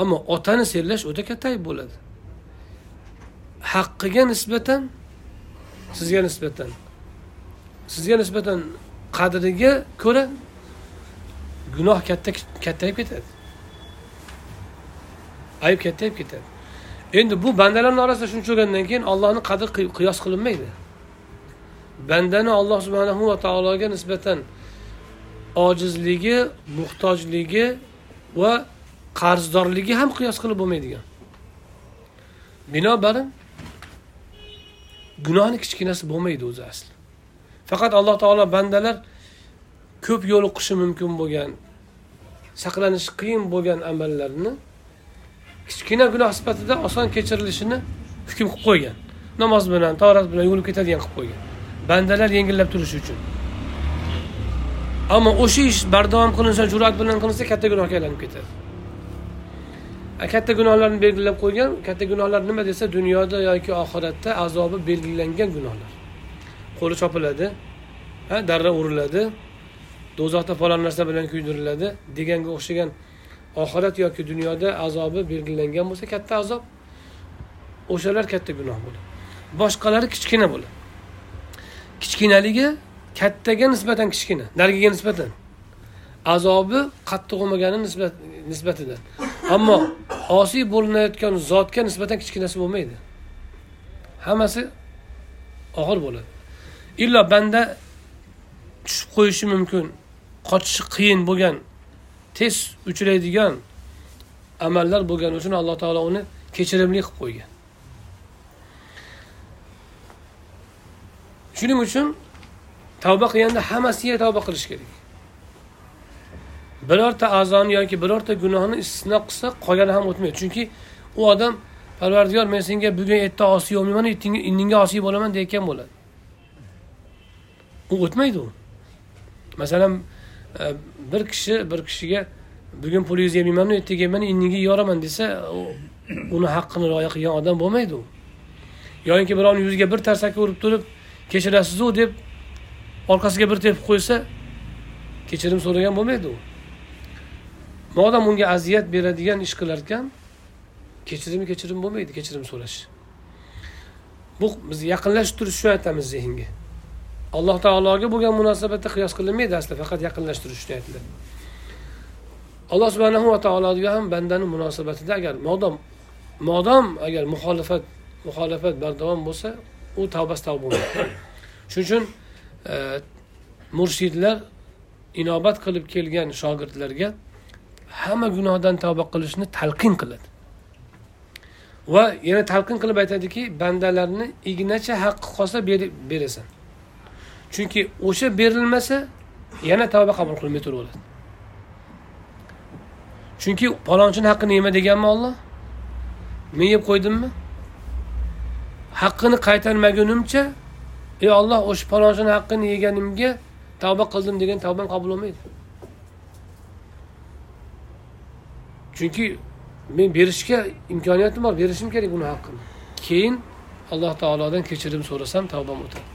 Ammo otani sellash o'ta katta ayb bo'ladi. Haqqiga nisbatan sizga nisbatan. Sizga nisbatan qadriga ko'ra gunoh katta kattayib ketadi. Ayb kattayib ketadi. Endi bu bandalarni orasida shuncha bo'lgandan keyin allohni qadri qiyos qilinmaydi. Bandani alloh subhanahu va taologa nisbatan ojizligi muhtojligi va qarzdorligi ham qiyos qilib bo'lmaydigan. Binobarin gunohni kichkinasi bo'lmaydi o'zi asli. Faqat alloh taolo bandalar ko'p yo'liqishi mumkin bo'lgan saqlanishi qiyin bo'lgan amallarni kichkina gunoh sifatida oson kechirilishini hukm qilib qo'ygan. Namoz bilan torat bilan yuvilib ketadigan qilib qo'ygan. Bandalar yengillab turishi uchun. Ammo o'sha ish bardavom qilinsa jur'at bilan qilinsa katta gunohga aylanib ketadi. Katta gunohlarni belgilab qo'ygan katta gunohlar nima desa dunyoda yoki oxiratda azobi belgilangan gunohlar. Qo'li chopiladi darra uriladi do'zaxda falon narsa bilan kuydiriladi deganga o'xshagan oxirat yoki dunyoda azobi belgilangan bo'lsa katta azob o'shalar katta gunoh bo'ladi. Boshqalari kichkina bo'ladi. Kichkinaligi kattaga nisbatan kichkina narigiga nisbatan. Azobi qattiq bo'lmagani nisbat nisbatidan. Ammo osiy bo'linayotgan zotga nisbatan kichkinasi bo'lmaydi. Hammasi og'ir bo'ladi. Illo banda tushib qo'yishi mumkin qochishi qiyin bo'lgan tez uchraydigan amallar bo'lgani uchun alloh taolo uni kechirimli qilib qo'ygan. Shuning uchun tavba qilganda hammasiga tavba qilish kerak. Birorta a'zoni yoki birorta gunohni istisno qilsa qolgani ham o'tmaydi. Chunki u odam parvardigor men senga bugun erta osiy bo'lmayman indinga osiy bo'laman deyotgan bo'ladi. U o'tmaydi u. Masalan e, bir kishi bir kishiga bugun pulingizni yemayman ertaga yeyman indinga yeyoraman desa uni haqqini rioya qilgan odam bo'lmaydi u. Yoyinki birovni yuziga bir tarsaki urib turib kechirasizu deb orqasiga bir tepib qo'ysa kechirim so'ragan bo'lmaydi u. modam unga aziyat beradigan ish qilar ekan kechirim kechirim bo'lmaydi kechirim so'rash. Bu biz yaqinlashtirish uchun aytamiz zehnga. Alloh taologa bo'lgan munosabatda qiyos qilinmaydi aslida faqat yaqinlashtirish uchun aytiladi alloh subhanahu va taologa ham bandani munosabatida agar modom modom agar muxolifat muxolifat bardavom bo'lsa u tavbasi tavba bo'lmaydi. Shuning uchun e, murshidlar inobat qilib kelgan shogirdlarga hamma gunohdan tavba qilishni talqin qiladi. Va yana talqin qilib aytadiki bandalarni ignacha haqqi qolsa berasan. Chunki o'sha berilmasa yana tavba qabul qilmay turaveradi chunki palonchini haqqini yema deganmi olloh men yeb qo'ydimmi? Haqqini qaytarmagunimcha ey olloh o'sha palonchini haqqini yeganimga tavba qildim degan tavbam qabul bo'lmaydi. Chunki men berishga imkoniyatim bor berishim kerak buni haqqini keyin alloh taolodan kechirim so'rasam tavbam o'tadi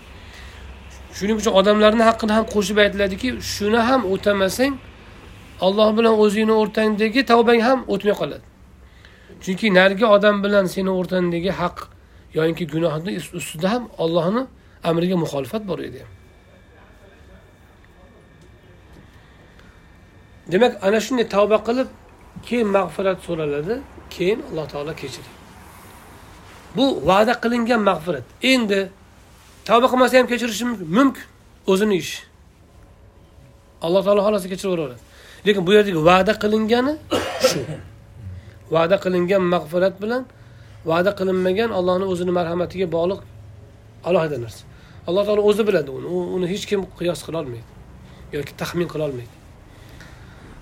shuning uchun odamlarni haqqini ham qo'shib aytiladiki shuni ham o'tamasang alloh bilan o'zingni o'rtangdagi tavbang ham o'tmay qoladi. Chunki narigi odam bilan seni o'rtangdagi haq yoyinki gunohni ustida ham ollohni amriga muxolifat bor edi. Demak ana shunday tavba qilib keyin mag'firat so'raladi keyin alloh taolo kechiradi. Bu va'da qilingan mag'firat. Endi tavba qilmasa ham kechirishi mumkin. Mumkin. O'zini ishi alloh taolo xohlasa kechiraveraveradi lekin bu yerdagi va'da qilingani shu. Va'da qilingan mag'firat bilan va'da qilinmagan allohni o'zini marhamatiga bog'liq alohida narsa. Alloh taolo o'zi biladi uni. Uni hech kim qiyos qilolmaydi yoki taxmin qilolmaydi.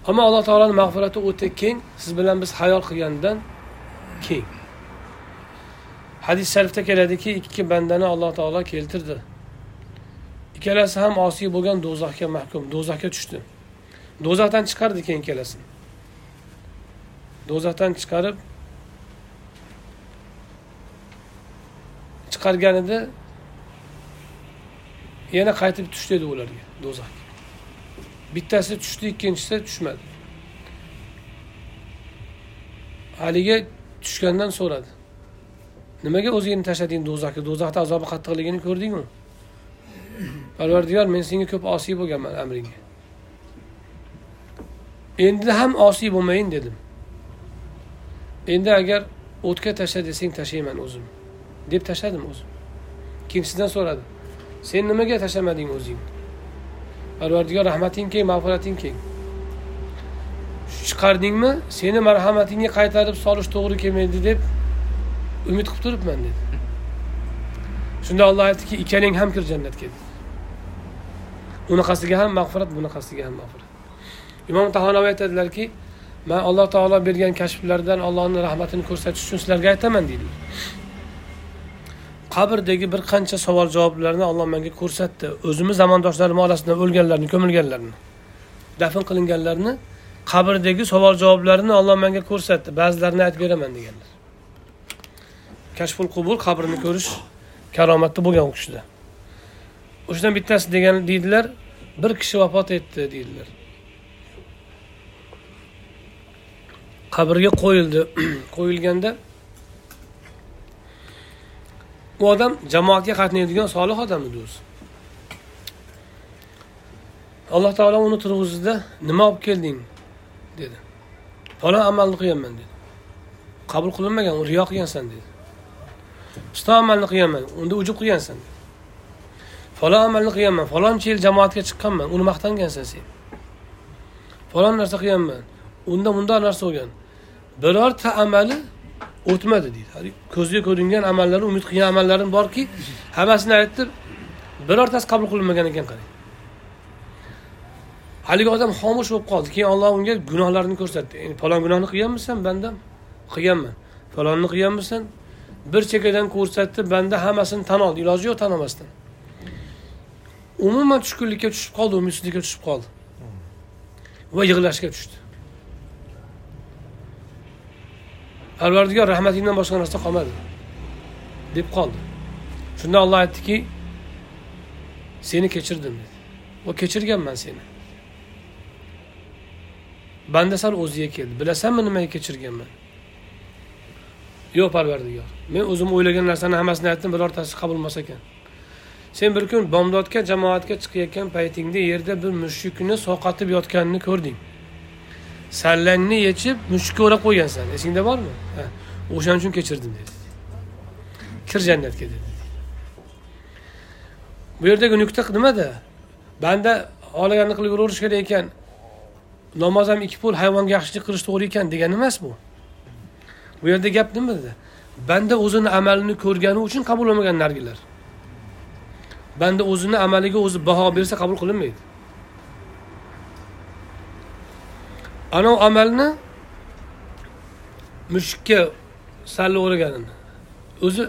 Ammo alloh taoloni mag'firati o'ta keng siz bilan biz hayol qilgandan keng. Hadis sharifda keladiki ikki bandani alloh taolo keltirdi. Ikkalasi ham osiy bo'lgan do'zaxga mahkum do'zaxga tushdi. Do'zaxdan chiqardi keyin ikkalasini. Do'zaxdan chiqarib chiqarganida yana qaytib tush dedi ularga do'zaxga bittasi tushdi ikkinchisi tushmadi. Haligi tushgandan so'radi. Nimaga o'zingni tashlading do'zaxga? Do'zaxda azobi qattiqligini ko'rdingmi? Parvardigor men senga ko'p osiy bo'lganman amringga. Endi ham osiy bo'lmayin dedim. Endi agar o'tga tashla desang tashlayman o'zim. Deb tashladim o'zim. Ikkinchisidan so'radi. Sen nimaga tashlamading o'zing? Parvardigor rahmating keng mag'firating keng. Chiqardingmi seni marhamatingga qaytarib solish to'g'ri kelmaydi deb umid qilib turibman dedi. Shunda olloh aytdiki ikkalang ham kir jannatga dedi. Unaqasiga ham mag'firat bunaqasiga ham mag'firat. Imom tahonaviy aytadilarki man alloh taolo bergan kashflardan allohni rahmatini ko'rsatish uchun sizlarga aytaman deydilar qabrdagi bir qancha savol javoblarni alloh menga ko'rsatdi. O'zimni zamondoshlarim orasidan o'lganlarni ko'milganlarni dafn qilinganlarni qabrdagi savol javoblarini alloh menga ko'rsatdi. Ba'zilarini aytib beraman deganlar. Kashful qubur qabrni ko'rish karomatda bo'lgan u kishida o'shadan bittasi degan deydilar bir kishi vafot etdi deydilar. Qabrga qo'yildi. Qo'yilganda u odam jamoatga qatnaydigan solih odam edi o'zi alloh taolo uni turg'izdi nima olib kelding? dedi. Falon amalni qilganman dedi. Qabul qilinmagan u riyo qilgansan dedi. Piston amalni qilganman unda ujub qilgansan falon amalni qilganman faloncha yil jamoatga chiqqanman uni maqtangansan sen. Falon narsa qilganman unda bundoq narsa bo'lgan. Birorta amali o'tmadi deydi. Ko'zga ko'ringan amallari umid qilgan amallarim borki hammasini aytdi birortasi qabul qilinmagan ekan qarang. Haligi odam xomush bo'lib qoldi. Keyin olloh unga gunohlarini ko'rsatdi. Falon gunohni qilganmisan bandam? Qilganman. Falonni qilganmisan? Bir chekkadan ko'rsatdi banda hammasini tan oldi. Iloji yo'q tan olmasdan. Umuman tushkunlikka tushib qoldi umidsizlikka tushib qoldi. Va yig'lashga tushdi parvardigor rahmatingdan boshqa narsa qolmadi deb qoldi. Shunda olloh aytdiki seni kechirdim dedi. Va kechirganman seni. Banda sal o'ziga keldi. Bilasanmi nimaga kechirganman? Yo'q parvardigor men o'zim o'ylagan narsani hammasini aytdim birortasi qabul bo'lmas ekan. Sen bir kun bomdodga jamoatga chiqayotgan paytingda yerda bir mushukni sovqotib yotganini ko'rding. Sallangni yechib mushukka o'rab qo'ygansan. Esingda bormi? O'shaning uchun kechirdim dedi. Kir jannatga dedi. Bu yerdagi nuqta nimada? Banda xohlaganini qilib yuraverish kerak ekan. Namoz ham ikki pul hayvonga yaxshilik qilish to'g'ri ekan degani emas bu. Bu yerda gap nimada banda o'zini amalini ko'rgani uchun qabul bo'lmagan narigilar banda o'zini amaliga o'zi baho bersa qabul qilinmaydi. Anavi amalni mushukka salla o'raganini o'zi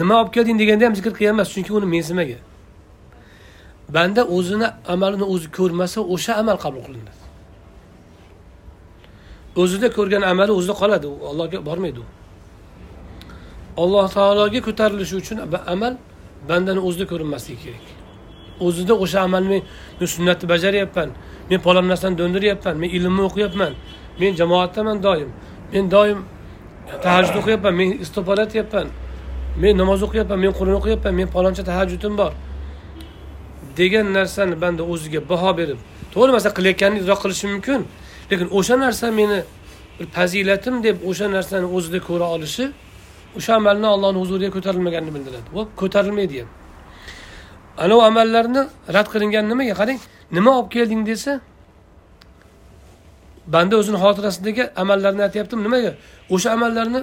nima olib kelding deganda ham zikr qilgan emas chunki uni mensimagan banda o'zini amalini o'zi ko'rmasa o'sha amal qabul qilinadi o'zida ko'rgan amali o'zida qoladi u allohga bormaydi u. Alloh taologa ko'tarilishi uchun amal bandani o'zida ko'rinmasligi kerak. O'zida o'sha amalni men sunnatni bajaryapman men palon narsani do'ndiryapman men ilmni o'qiyapman men jamoatdaman doim men doim tahajjud o'qiyapman men istig'for aytyapman men namoz o'qiyapman men qur'on o'qiyapman men paloncha tahajjudim bor degan narsani banda o'ziga baho berib to'g'ri masalan qilayotganini idrok qilishi mumkin lekin o'sha narsa meni bir fazilatim deb o'sha narsani o'zida ko'ra olishi o'sha amalni allohni huzuriga ko'tarilmaganini bildiradi. Va ko'tarilmaydi ham. Anavi amallarni rad qilingan nimaga? Qarang nima olib kelding desa banda o'zini xotirasidagi amallarni aytyaptimi? Nimaga? O'sha amallarni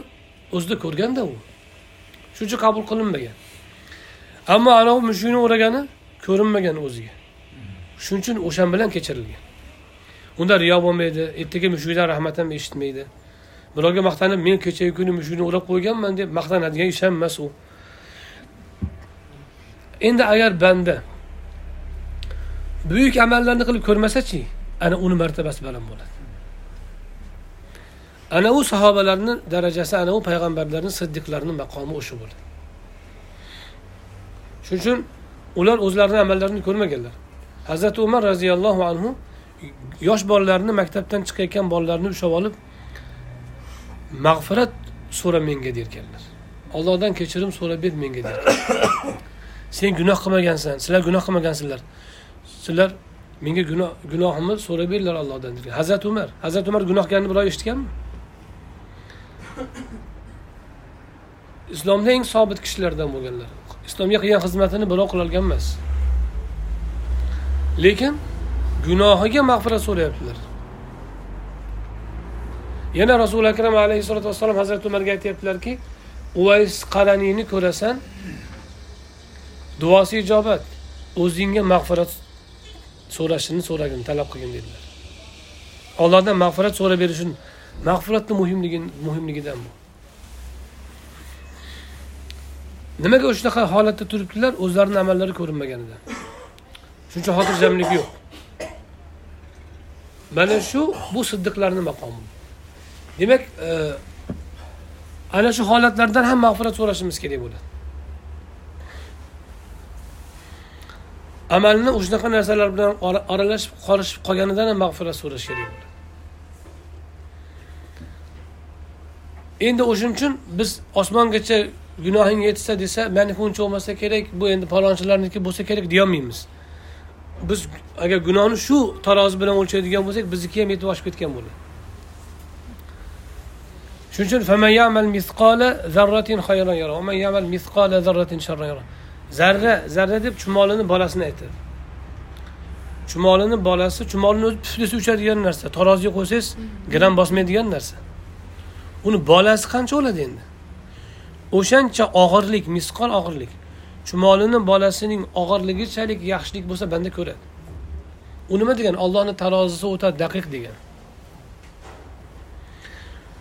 o'zida ko'rganda u. Shuning uchun qabul qilinmagan. Ammo anavi mushukni o'ragani ko'rinmagan o'ziga. Shuning uchun o'shan bilan kechirilgan. Unda riyo bo'lmaydi ertaga mushukdan rahmat ham eshitmaydi. Birovga maqtanib men kechagi kuni mushukni o'rab qo'yganman deb maqtanadigan ish ham emas u. endi agar banda buyuk amallarni qilib ko'rmasachi ana uni martabasi baland bo'ladi. Ana u sahobalarni darajasi ana u payg'ambarlarni siddiqlarni maqomi o'sha bo'ladi. Shuning uchun ular o'zlarini amallarini ko'rmaganlar. Hazrati umar roziyallohu anhu yosh bolalarni maktabdan chiqayotgan bolalarni ushlab olib mag'firat so'ra menga derkanlar. Ollohdan kechirim so'rab ber menga derkanlar. Sen gunoh qilmagansan. Sizlar gunoh qilmagansizlar. Sizlar menga gunoh gunohimni so'rab beringlar allohdan degan hazrati umar. Hazrati umar gunohkarni birov eshitganmi? Islomda eng sobit kishilardan bo'lganlar. Islomga qilgan xizmatini birov qilolgan emas. Lekin gunohiga mag'firat so'rayaptilar. Yana rasuli akram alayhissalotu vassalom hazrati umarga aytyaptilarki uvays qaraniyni ko'rasan duosi ijobat. O'zingga mag'firat so'rashini so'ragin talab qilgin dedilar. Allohdan mag'firat so'rab berishini mag'firatni muhimligi muhimligidan bu. Nimaga shunaqa holatda turibdilar? O'zlarini amallari ko'rinmaganidan shuncha xotirjamlik yo'q. Mana shu bu siddiqlarni maqomi. Demak e, ana shu holatlardan ham mag'firat so'rashimiz kerak bo'ladi. Amalni shunaqa narsalar bilan aralashib qolishib qolganidan ham mag'firat so'rash kerak bo'ladi. Endi o'shaning uchun biz osmongacha gunohing yetsa desa maniki uncha bo'lmasa kerak bu endi palonchilarniki bo'lsa kerak deyolmaymiz. Biz agar gunohni shu tarozi bilan o'lchaydigan bo'lsak bizniki ham yetib oshib ketgan bo'ladi. Shuning uchun zarra zarra deb chumolini bolasini aytadi. Chumolini bolasi chumolini o'zi puf uchadigan narsa. Taroziga qo'ysangiz gram bosmaydigan narsa. Uni bolasi qancha bo'ladi endi? O'shancha og'irlik misqol og'irlik. Chumolini bolasining og'irligichalik yaxshilik bo'lsa banda ko'radi. U nima degani ollohni tarozisi o'ta daqiq degan.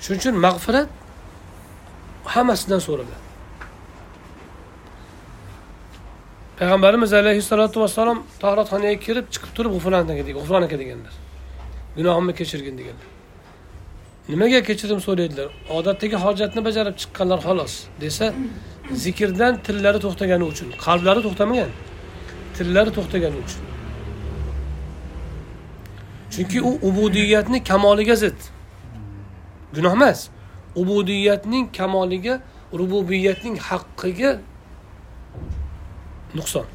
Shuning uchun mag'firat hammasidan so'raladi. Payg'ambarimiz alayhissalotu vassalom tohratxonaga kirib chiqib turib g'ufron aka g'ufron aka deganlar gunohimni kechirgin deganlar nimaga kechirim so'raydilar odatdagi hojatni bajarib chiqqanlar xolos desa zikrdan tillari to'xtagani uchun qalblari to'xtamagan tillari to'xtagani uchun chunki u ubudiyatni kamoliga zid gunoh emas ubudiyatning kamoliga rububiyatning haqqiga nuqson.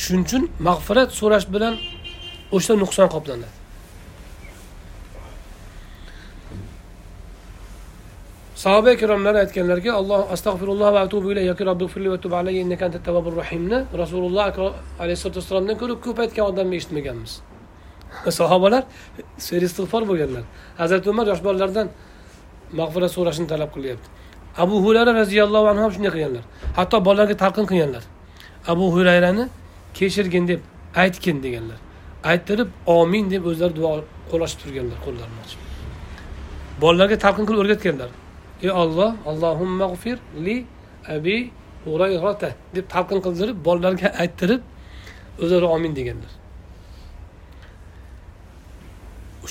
Shuning uchun mag'firat so'rash bilan o'sha nuqson qoplanadi sahoba ikromlar aytganlarki alloh astag'firulloh va atubu ilay yoki robbifirli va tub alayhi innaka anta tavvabur rahimni rasululloh alayhisalotu vassalomdan ko'ra ko'p aytgan odamni eshitmaganmiz. Sahobalar ser istig'for bo'lganlar. Hazrati umar yosh bolalardan mag'firat so'rashni talab qilyapti. Abu hurayra roziyallohu anhu ham shunday qilganlar. Hatto bolalarga talqin qilganlar. Abu hurayrani kechirgin deb aytgin deganlar. Ayttirib omin deb o'zlari duo qo'l ochib turganlar qo'llarini ochib. Bolalarga talqin qilib o'rgatganlar. Ey olloh allohumma g'ufir li abi hurayrata deb talqin qildirib bolalarga ayttirib o'zlari omin deganlar.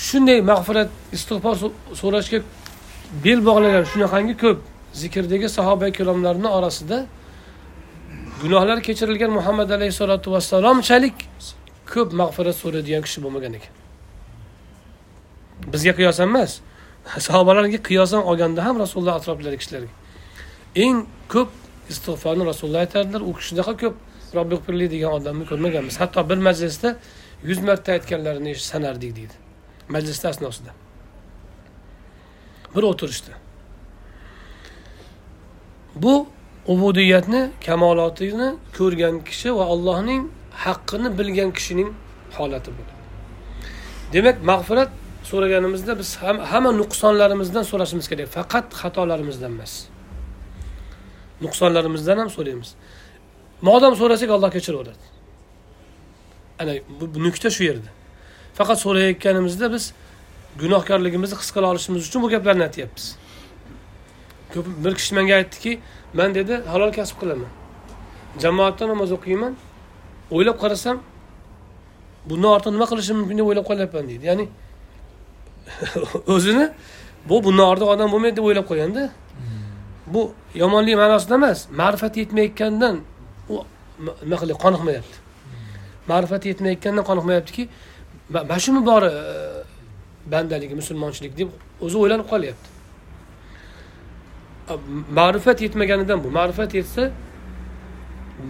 Shunday mag'firat istig'for so'rashga bel bog'lagan shunaqangi ko'p. Zikrdagi sahoba ikromlarni orasida gunohlar kechirilgan muhammad alayhissalotu vassalomchalik ko'p mag'firat so'raydigan kishi bo'lmagan ekan. Bizga qiyosan emas. Sahobalarga qiyosan olganda ham rasululloh atrofidagi kishilarga. Eng ko'p istig'forni rasululloh aytardilar. U shunaqa ko'p robbi degan odamni ko'rmaganmiz. Hatto bir majlisda yuz marta aytganlarini sanardik deydi. Majlisni asnosida. Bir o'tirishda bu ubudiyatni kamolotini ko'rgan kishi va allohning haqqini bilgan kishining holati bu. Demak mag'firat so'raganimizda biz ham, hamma nuqsonlarimizdan so'rashimiz kerak. Faqat xatolarimizdan emas. Nuqsonlarimizdan ham so'raymiz. Modam so'rasak alloh kechiraveradi. Ana bu, bu nuqta shu yerda. Faqat so'rayotganimizda biz gunohkorligimizni his qila olishimiz uchun bu gaplarni aytyapmiz. Ko'p bir kishi menga aytdiki man dedi halol kasb qilaman. Jamoatda namoz o'qiyman. O'ylab qarasam bundan ortiq nima qilishim mumkin deb o'ylab qolyapman deydi. Ya'ni o'zini bu bundan ortiq odam bo'lmaydi deb o'ylab qo'yganda bu yomonlik ma'nosida emas ma'rifat yetmayotgandan u nima qilyapti qoniqmayapti. Ma'rifat yetmayotgandan qoniqmayaptiki mana shumi bor e, e, bandalik bandaligi musulmonchilik deb o'zi o'ylanib qolyapti. Ma'rifat yetmaganidan bu. Ma'rifat yetsa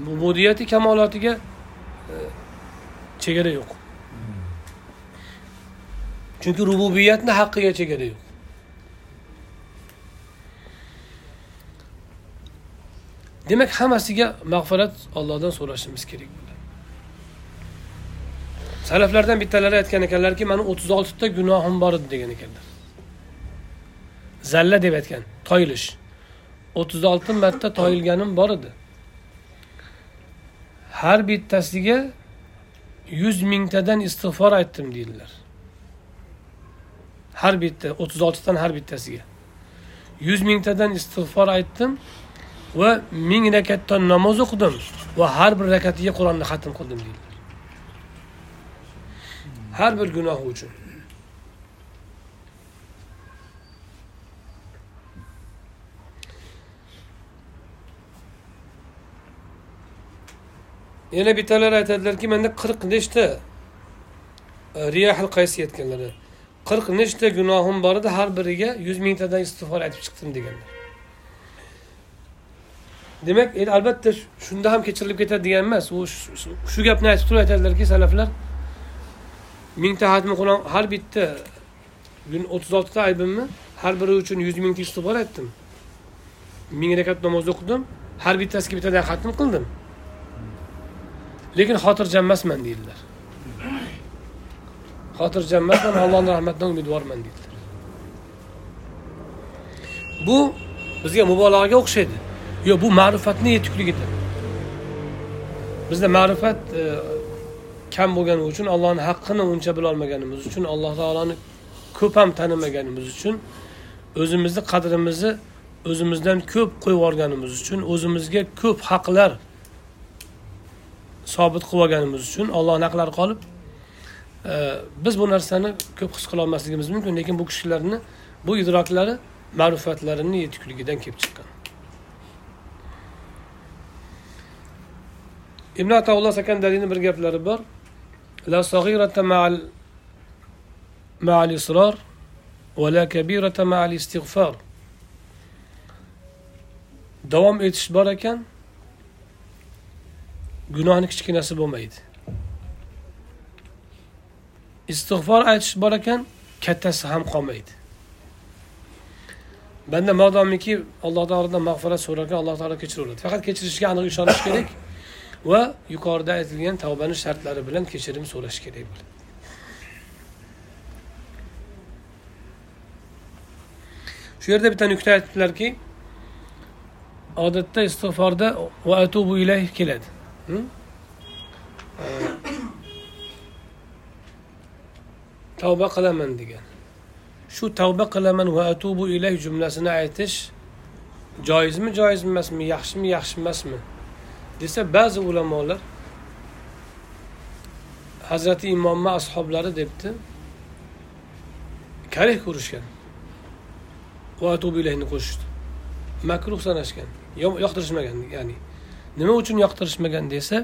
ubudiyati kamolotiga e, chegara yo'q. Chunki rububiyatni haqqiga chegara yo'q. Demak hammasiga mag'firat ollohdan so'rashimiz kerak bo'ladi. Salaflardan bittalari aytgan ekanlarki mani o'ttiz oltita gunohim bor edi degan ekanlar. Zalla deb aytgan toyilish. O'ttiz olti marta toyilganim bor edi. Har bittasiga yuz mingtadan istig'for aytdim deydilar. Har bitta o'ttiz oltidan har bittasiga. Yuz mingtadan istig'for aytdim va ming rakatdan namoz o'qidim va har bir rakatiga qur'onni xatm qildim deydilar. Har bir gunohi uchun. Yana bittalar aytadilarki menda qirq nechta e, riyahil qaysi aytganlari qirq nechta gunohim bor edi har biriga yuz mingtadan istig'for aytib chiqdim deganlar. Demak endi albatta shunda ham kechirilib ketadi degan emas u shu gapni aytib turib aytadilarki salaflar mingta hatmi qur'on har bitta o'ttiz oltita aybimni har biri uchun yuz mingta istig'for aytdim. Ming rakat namoz o'qidim har bittasiga bittadan xatm qildim. Lekin xotirjam emasman deydilar. Xotirjam emasman allohni rahmatidan umidvorman deydilar. Bu bizga mubolag'aga o'xshaydi. Yo'q bu ma'rifatni yetukligidir. Bizda ma'rifat e, kam bo'lgani uchun allohni haqqini uncha bilolmaganimiz uchun alloh taoloni ko'p ham tanimaganimiz uchun o'zimizni qadrimizni o'zimizdan ko'p qo'yib yuborganimiz uchun o'zimizga ko'p haqlar sobit qilib olganimiz uchun olloh haqlari qolib e, biz bu narsani ko'p his qilolmasligimiz mumkin lekin bu kishilarni bu idroklari ma'rifatlarini yetukligidan kelib chiqqan. Ibn ataulloh sakandariyni bir gaplari bor. La sag'irata ma'al ma'al isror va la kabirata ma'al istig'for davom etish bor ekan gunohni kichkinasi bo'lmaydi. Istig'for aytish bor ekan kattasi ham qolmaydi. Banda modomiki alloh taolodan mag'firat so'ragan alloh taolo kechiraveradi faqat kechirishga aniq ishonish kerak va yuqorida aytilgan tavbani shartlari bilan kechirim so'rash kerak bo'ladi. Shu yerda bitta nuqta aytibdilarki odatda istig'forda va atubu ilayh keladi. Tavba qilaman degan. Shu tavba qilaman va atubu ilayh jumlasini aytish joizmi joiz emasmi yaxshimi yaxshi emasmi? Desa ba'zi ulamolar hazrati imomni ashoblari debdi karih ko'rishgan va atubu ilayhni qo'shishdi makruh sanashgan yo- yoqtirishmagan ya'ni nima uchun yoqtirishmagan desa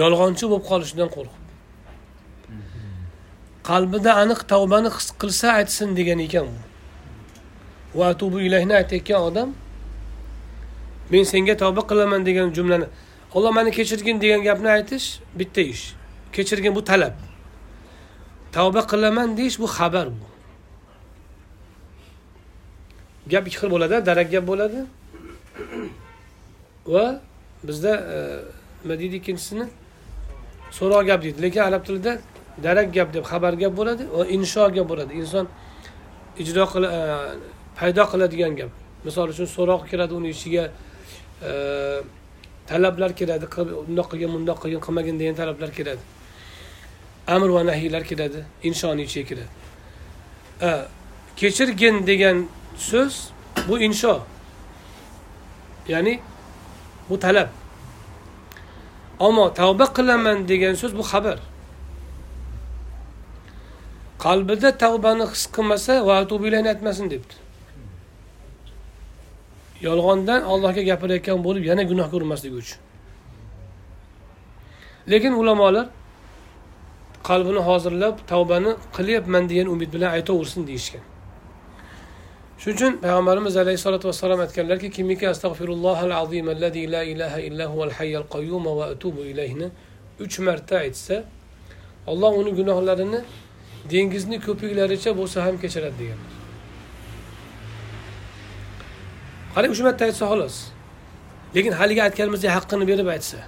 yolg'onchi bo'lib qolishidan qo'rqib. Qalbida aniq tavbani his qilsa aytsin degan ekan u. Va atubu ilahni aytayotgan odam men senga tavba qilaman degan jumlani olloh mani kechirgin degan gapni aytish bitta ish. Kechirgin bu talab. Tavba qilaman deyish bu xabar bu. Gap ikki xil bo'ladi darak gap bo'ladi. Va bizda e, nima deydi ikkinchisini? So'roq gap deydi. Lekin arab tilida darak gap deb xabar gap bo'ladi va insho gap bo'ladi. Inson ijro qila e, paydo qiladigan gap. Misol uchun so'roq kiradi uni ichiga e, talablar kiradi bundoq qilgin bundoq qilgin qilmagin degan talablar kiradi. Amr va nahiylar kiradi inshoni ichiga kiradi. Kechirgin degan so'z bu insho ya'ni bu talab. Ammo tavba qilaman degan so'z bu xabar. Qalbida tavbani his qilmasa va aytmasin debdi. Yolg'ondan allohga gapirayotgan bo'lib yana gunohga urmasligi uchun. Lekin ulamolar qalbini hozirlab tavbani qilyapman degan umid bilan aytaversin deyishgan. Shuning uchun payg'ambarimiz alayhissalotu vassalom aytganlarki kimiki astag'firullohal azim allazi la ilaha illa huval hayyal qayyum va atubu ilayhni uch marta aytsa olloh uni gunohlarini dengizni ko'piklaricha bo'lsa ham kechiradi deganlar. Qarang uch marta aytsa xolos. Lekin haligi aytganimizdek haqqini berib aytsa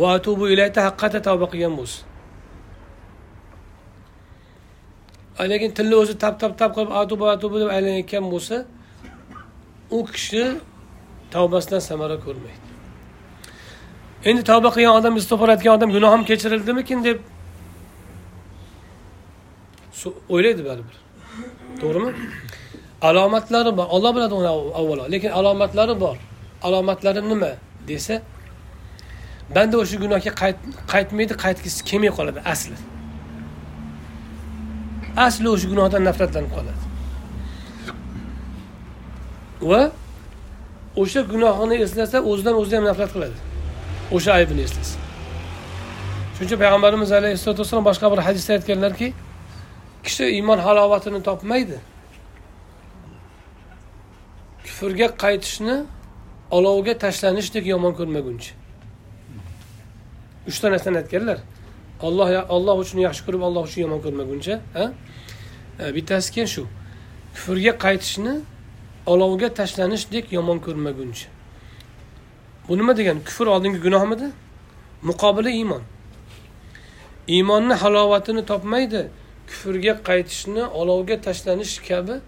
va atubu ilayda haqqata tavba qilgan bo'lsa lekin tilni o'zi tap tap tap qilib atubu atubu deb aylanayotgan bo'lsa u kishi tavbasidan samara ko'rmaydi. Endi tavba qilgan odam istig'for aytgan odam gunohim kechirildimikin deb o'ylaydi baribir. To'g'rimi? Alomatlari bor. Olloh biladi uni avvalo. Lekin alomatlari bor. Alomatlari nima desa banda o'sha gunohga qaytmaydi qaytgisi kelmay qoladi asli. Asli o'sha gunohdan nafratlanib qoladi. Va o'sha gunohini eslasa o'zidan o'zi ham nafrat qiladi. O'sha aybini eslasa. Shuning uchun payg'ambarimiz alayhissalotu vassalom boshqa bir hadisda aytganlarki kishi iymon halovatini topmaydi. Kufrga qaytishni olovga tashlanishdek yomon ko'rmaguncha. Uchta narsani aytganlar. Olloh olloh uchun yaxshi ko'rib olloh uchun yomon ko'rmaguncha bittasi keyin shu kufrga qaytishni olovga tashlanishdek yomon ko'rmaguncha. Bu nima degani? Kufr oldingi gunohmidi? Muqobili iymon. Iymonni halovatini topmaydi kufrga qaytishni olovga tashlanish kabi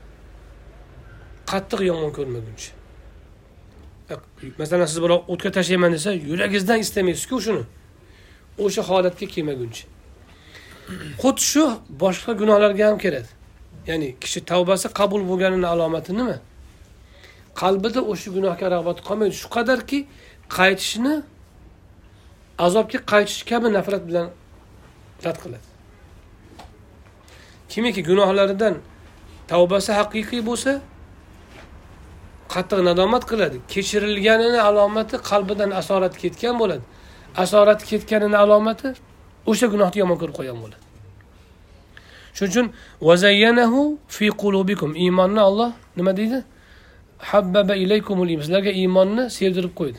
qattiq yomon ko'rmaguncha. Masalan siz birov o'tga tashlayman desa yuragingizdan istamaysizku shuni. O'sha holatga kelmaguncha. Xuddi shu boshqa gunohlarga ham keladi ya'ni kishi tavbasi qabul bo'lganini alomati nima? Qalbida o'sha gunohga rag'bat qolmaydi. Shu qadarki qaytishni azobga qaytish kabi nafrat bilan rad qiladi. Kimiki gunohlaridan tavbasi haqiqiy bo'lsa qattiq nadomat qiladi. Kechirilganini alomati qalbidan asorat ketgan bo'ladi. Asorati ketganini alomati o'sha gunohni yomon ko'rib qo'ygan bo'ladi. Shuning uchun vazayyanahu fi qulubikum iymonni olloh nima deydi? Habbaba ilaykumul sizlarga iymonni sevdirib qo'ydi.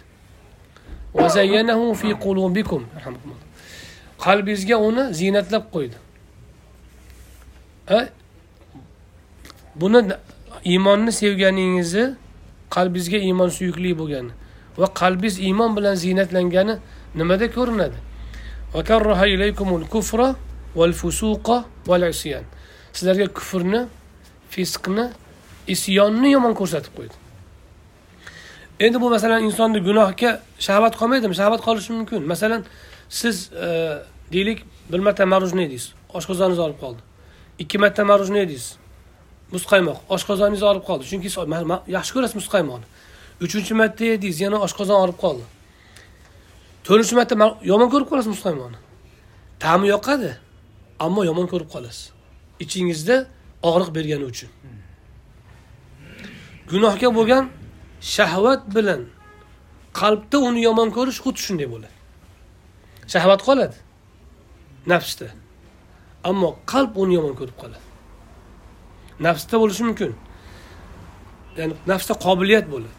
Vazayyanahu fi qulubikum qalbingizga uni ziynatlab qo'ydi. Buni iymonni sevganingizni qalbingizga iymon suyukli bo'lgani va qalbingiz iymon bilan ziynatlangani nimada ko'rinadi? Sizlarga kufrni fisqni isyonni yomon ko'rsatib qo'ydi. Endi bu masalan insonni gunohga shahvat qolmaydimi? Shahvat qolishi mumkin. Masalan siz e, deylik bir marta marujniy yedingiz oshqozoningiz olib qoldi. Ikki marta marujniy yedingiz muzqaymoq. Oshqozoningiz olib qoldi. Chunki yaxshi ko'rasiz muzqaymoqni uchinchi marta yedingiz yana oshqozon olib qoldi. To'rtinchi marta yomon ko'rib qolasiz muzqaymonni ta'mi yoqadi ammo yomon ko'rib qolasiz. Ichingizda og'riq bergani uchun. Gunohga bo'lgan shahvat bilan qalbda uni yomon ko'rish xuddi shunday bo'ladi. Shahvat qoladi nafsda. Ammo qalb uni yomon ko'rib qoladi. Nafsda bo'lishi mumkin. Ya'ni nafsda qobiliyat bo'ladi.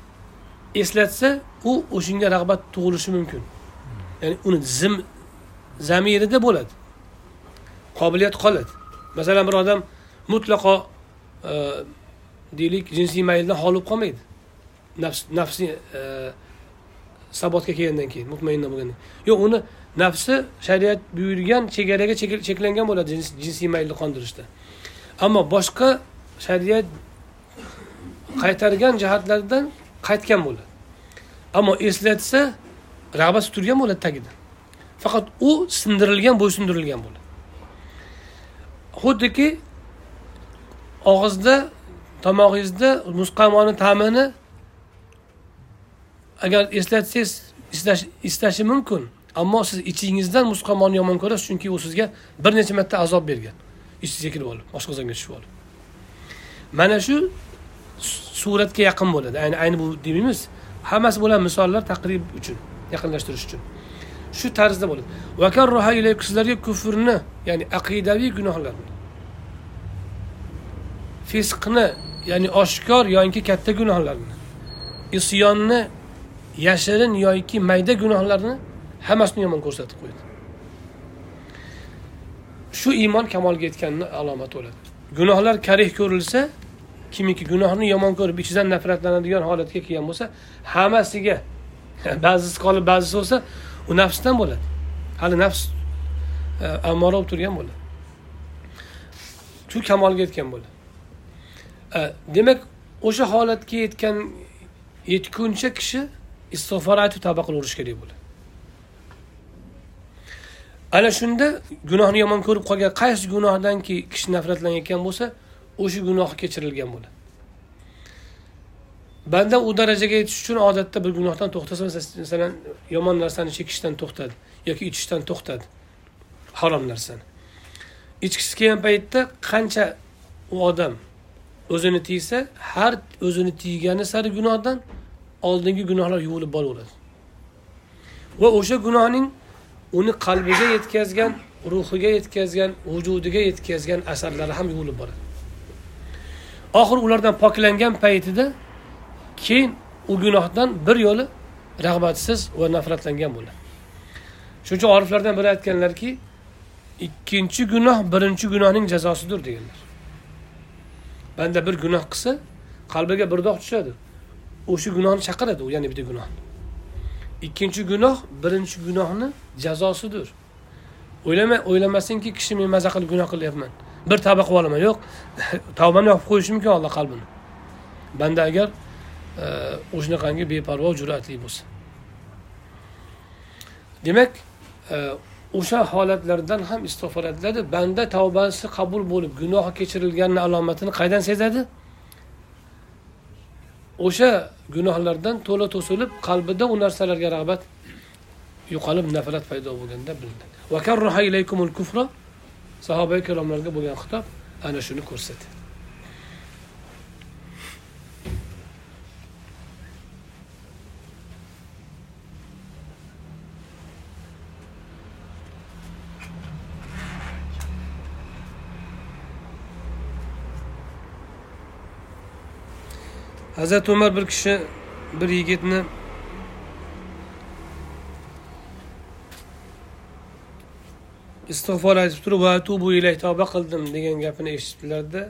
Eslatsa u o'shanga rag'bat tug'ilishi mumkin. Ya'ni uni zim zamirida bo'ladi. Qobiliyat qoladi. Masalan bir odam mutlaqo e, deylik jinsiy mayldan xoli bo'lib qolmaydi. Nafs nafsiy e, sabotga kelgandan keyin mutmainna bo'lgandan yo'q uni nafsi shariat buyurgan chegaraga cheklangan bo'ladi jinsiy maylni qondirishda. Ammo boshqa shariat qaytargan jihatlardan qaytgan bo'ladi. Ammo eslatsa rag'bati turgan bo'ladi tagida. Faqat u sindirilgan bo'ysundirilgan bo'ladi. Xuddiki og'izda tomog'ingizda muzqaymoni ta'mini agar eslatsangiz istashi mumkin. Ammo siz ichingizdan muzqaymonni yomon ko'rasiz chunki u sizga bir necha marta azob bergan. Ichingizga kirib olib oshqozonga tushib olib. Mana shu suratga yaqin bo'ladi. Ayni ayni bu demaymiz. Hammasi bo'ladi misollar taqrib uchun. Yaqinlashtirish uchun. Shu tarzda bo'ladi vakarroha ilaykum sizlarga kufrni ya'ni aqidaviy gunohlarni. Fisqni ya'ni oshkor yoki katta gunohlarni. Isyonni yashirin yoki mayda gunohlarni hammasini yomon ko'rsatib qo'ydi. Shu iymon kamolga yetganini alomati bo'ladi gunohlar karih ko'rilsa kimiki gunohni yomon ko'rib ichidan nafratlanadigan holatga kelgan bo'lsa hammasiga ba'zisi qolib ba'zisi bo'lsa u nafsdan bo'ladi. Hali nafs e, ammora bo'lib turgan bo'ladi. Shu kamolga yetgan bo'ladi. E, demak o'sha holatga yetgan yetguncha kishi istig'for aytib tavba qilaverish kerak bo'ladi. Ana shunda gunohni yomon ko'rib qolgan qaysi gunohdanki kishi nafratlanayotgan bo'lsa o'sha gunohi kechirilgan bo'ladi. Banda u darajaga yetish uchun odatda bir gunohdan to'xtasa masalan yomon narsani chekishdan to'xtadi yoki ichishdan to'xtadi. Harom narsani. Ichgisi kelgan paytda qancha u odam o'zini tiysa har o'zini tiygani sari gunohdan oldingi gunohlar yuvilib boraveradi. Va o'sha gunohning uni qalbiga yetkazgan ruhiga yetkazgan vujudiga yetkazgan asarlari ham yuvilib boradi. Oxiri ulardan poklangan paytida keyin u gunohdan bir yo'li rag'batsiz va nafratlangan bo'ladi shuning uchun oriflardan biri aytganlarki ikkinchi gunoh birinchi gunohning jazosidir deganlar. Banda bir gunoh qilsa qalbiga bir dog' tushadi. O'sha gunohni chaqiradi u yana bitta gunohni ikkinchi gunoh birinchi gunohni jazosidir. O'ylama o'ylamasinki kishi men maza qilib gunoh qilyapman. Bir tavba qilib olaman. Yo'q tavbani yopib qo'yishi mumkin alloh qalbini. Banda agar o'shanaqangi beparvo jur'atli bo'lsa demak e, o'sha holatlardan ham istig'for etiladi. Banda tavbasi qabul bo'lib gunohi kechirilganini alomatini qaydan sezadi? O'sha gunohlardan to'la to'silib qalbida u narsalarga rag'bat yo'qolib nafrat paydo bo'lganda bilinadi sahoba ikromlarga bo'lgan xitob ana shuni ko'rsatadi hazrati umar bir kishi bir yigitni istig'for aytib turib va tubu ilay tavba qildim degan gapini eshitdilarda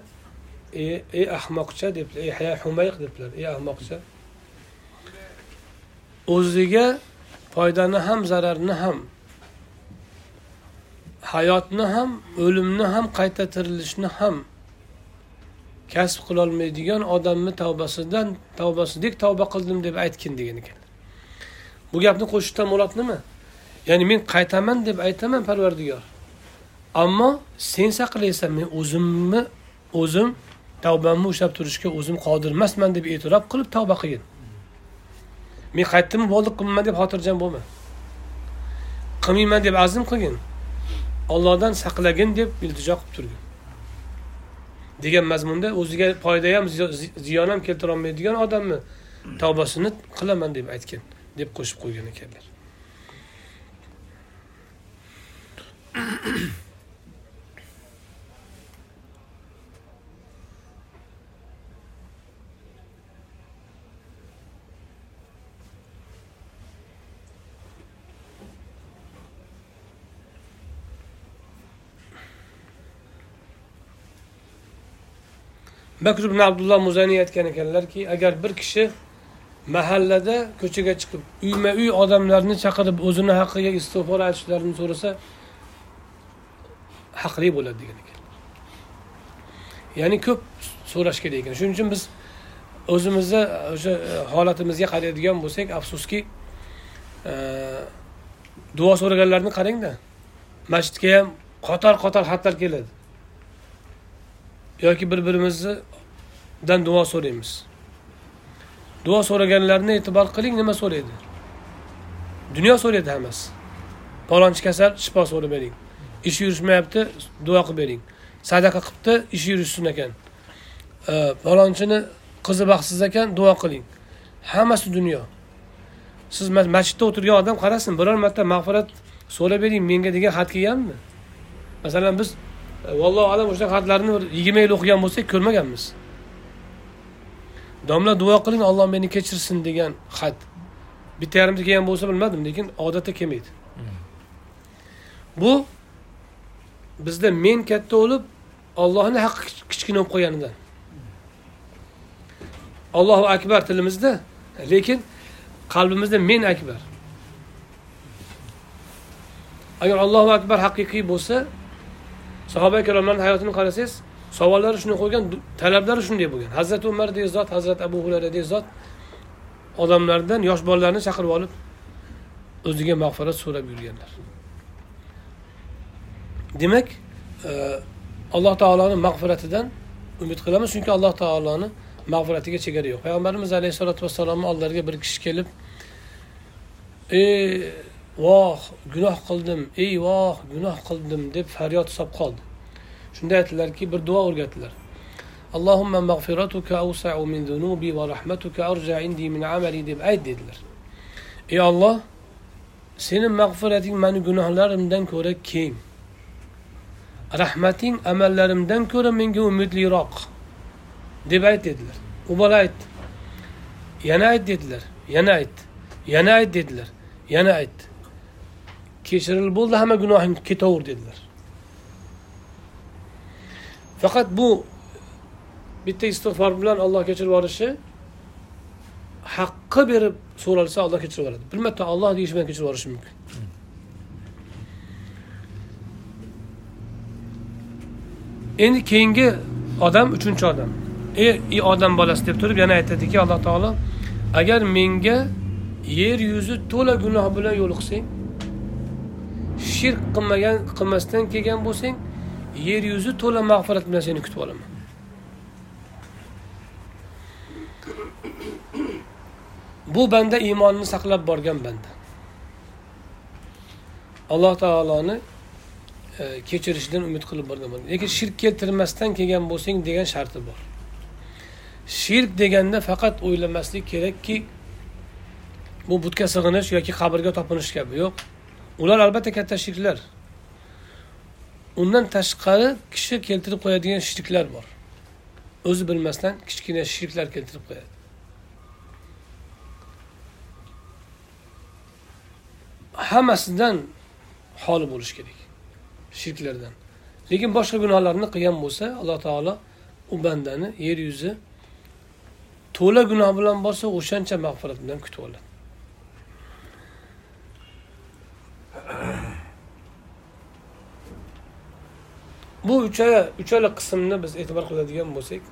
ey ey ahmoqcha debdilar ey humayq debdilar ey ahmoqcha o'ziga foydani ham zararni ham hayotni ham o'limni ham qayta tirilishni ham kasb qilolmaydigan odamni tavbasidan tavbasidek tavba qildim deb aytgin degan ekan. Bu gapni qo'shishdan murod nima? Ya'ni men qaytaman deb aytaman parvardigor. Ammo sen saqlaysan men o'zimni o'zim tavbamni ushlab turishga o'zim qodir emasman deb e'tirof qilib tavba qilgin. Men qaytdimmi bo'ldi qilmayman deb xotirjam bo'lma. Qilmayman deb azm qilgin. Ollohdan saqlagin deb iltijo qilib turgin. Degan mazmunda o'ziga foyda ham ziyon ham keltirolmaydigan odamni tavbasini qilaman deb aytgan deb qo'shib qo'ygan ekanlar. bakr ibn abdulloh muzaniy aytgan ekanlarki agar bir kishi mahallada ko'chaga chiqib uyma uy odamlarni chaqirib o'zini haqqiga istig'for aytishlarini so'rasa haqli bo'ladi degan ekan ya'ni ko'p so'rash kerak ekan shuning uchun biz o'zimizni o'sha e, holatimizga qaraydigan bo'lsak afsuski e, duo so'raganlarni qarangda masjidga ham qator qator xatlar keladi yoki bir birimizni dan duo so'raymiz. Duo so'raganlarni e'tibor qiling nima so'raydi? Dunyo so'raydi hammasi. Palonchi kasal shifo so'rab bering. Ishi yurishmayapti duo qilib bering. Sadaqa qilibdi ishi yurishsin ekan. Palonchini qizi baxtsiz ekan duo qiling. Hammasi dunyo. Siz masjidda o'tirgan odam qarasin biror marta mag'firat so'rab bering menga degan xat kelganmi? Masalan biz e, vallohu alam o'sha xatlarni bir yigirma yil o'qigan bo'lsak ko'rmaganmiz. Domla duo qiling olloh meni kechirsin degan xat. Bitta yarimta kelgan bo'lsa bilmadim lekin odatda kelmaydi. Bu bizda men katta bo'lib ollohni haqqi kich- kichkina bo'lib qolganidan allohu akbar tilimizda lekin qalbimizda men akbar. Agar allohu akbar haqiqiy bo'lsa sahoba ikromlarni hayotini qarasangiz savollari shunday qo'ygan talablari shunday bo'lgan. Hazrati umardek zot hazrati abu hurayradek zot odamlardan yosh bolalarni chaqirib olib o'ziga mag'firat so'rab yurganlar. Demak e, alloh taoloni mag'firatidan umid qilamiz chunki alloh taoloni mag'firatiga chegara yo'q. Payg'ambarimiz alayhissalotu vassalomni oldilariga bir kishi kelib ey voh gunoh qildim ey voh gunoh qildim deb faryod solib qoldi. Shunda aytdilarki bir duo o'rgatdilar allohumma mag'firatuka awsa'u min zunubi va rahmatuka arja indi min amali deb ayt dedilar ey olloh seni mag'firating mani gunohlarimdan ko'ra keng rahmating amallarimdan ko'ra menga umidliroq deb ayt dedilar u bola aytdi yana ayt dedilar yana ayt yana ayt dedilar yana ayt kechirilib bo'ldi hamma gunohing ketaver dedilar faqat bu bitta istig'for bilan alloh kechirib yuborishi haqqi berib so'ralsa alloh kechirib yuboradi bir marta olloh deyish bilan kechirib yuborishi mumkin. Endi keyingi odam uchinchi odam. Ey ey odam bolasi deb turib yana aytadiki alloh taolo agar menga yer yuzi to'la gunoh bilan yo'liqsang shirk qilmagan qilmasdan kelgan bo'lsang yer yuzi to'la mag'firat bilan seni kutib olaman bu banda iymonini saqlab borgan banda alloh taoloni e, kechirishidan umid qilib borgan banda lekin shirk keltirmasdan kelgan bo'lsang degan sharti bor shirk deganda faqat o'ylamaslik kerakki bu butga sig'inish yoki qabrga topinish kabi yo'q. Ular albatta katta shirklar. Undan tashqari kishi keltirib qo'yadigan shirklar bor. O'zi bilmasdan kichkina shirklar keltirib qo'yadi. Hammasidan xoli bo'lish kerak shirklardan. Lekin boshqa gunohlarni qilgan bo'lsa alloh taolo u bandani yer yuzi to'la gunoh bilan borsa o'shancha mag'firat bilan kutib oladi. Bu uchala uchala qismni biz e'tibor qiladigan bo'lsak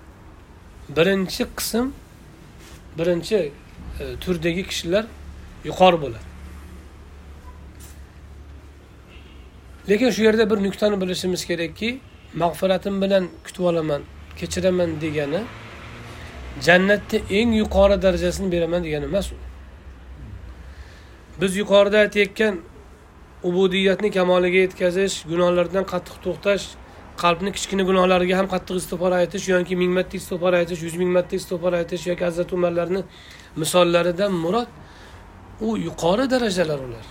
birinchi qism birinchi e, turdagi kishilar yuqori bo'ladi. Lekin shu yerda bir nuqtani bilishimiz kerakki mag'firatim bilan kutib olaman kechiraman degani jannatni eng yuqori darajasini beraman degani emas u. Biz yuqorida aytayotgan ubudiyatni kamoliga yetkazish gunohlardan qattiq to'xtash qalbni kichkina gunohlariga ham qattiq istig'for aytish yoki ming marta istig'for aytish yuz ming marta istig'for aytish yoki hazrati umarlarni misollaridan murod u yuqori darajalar ular.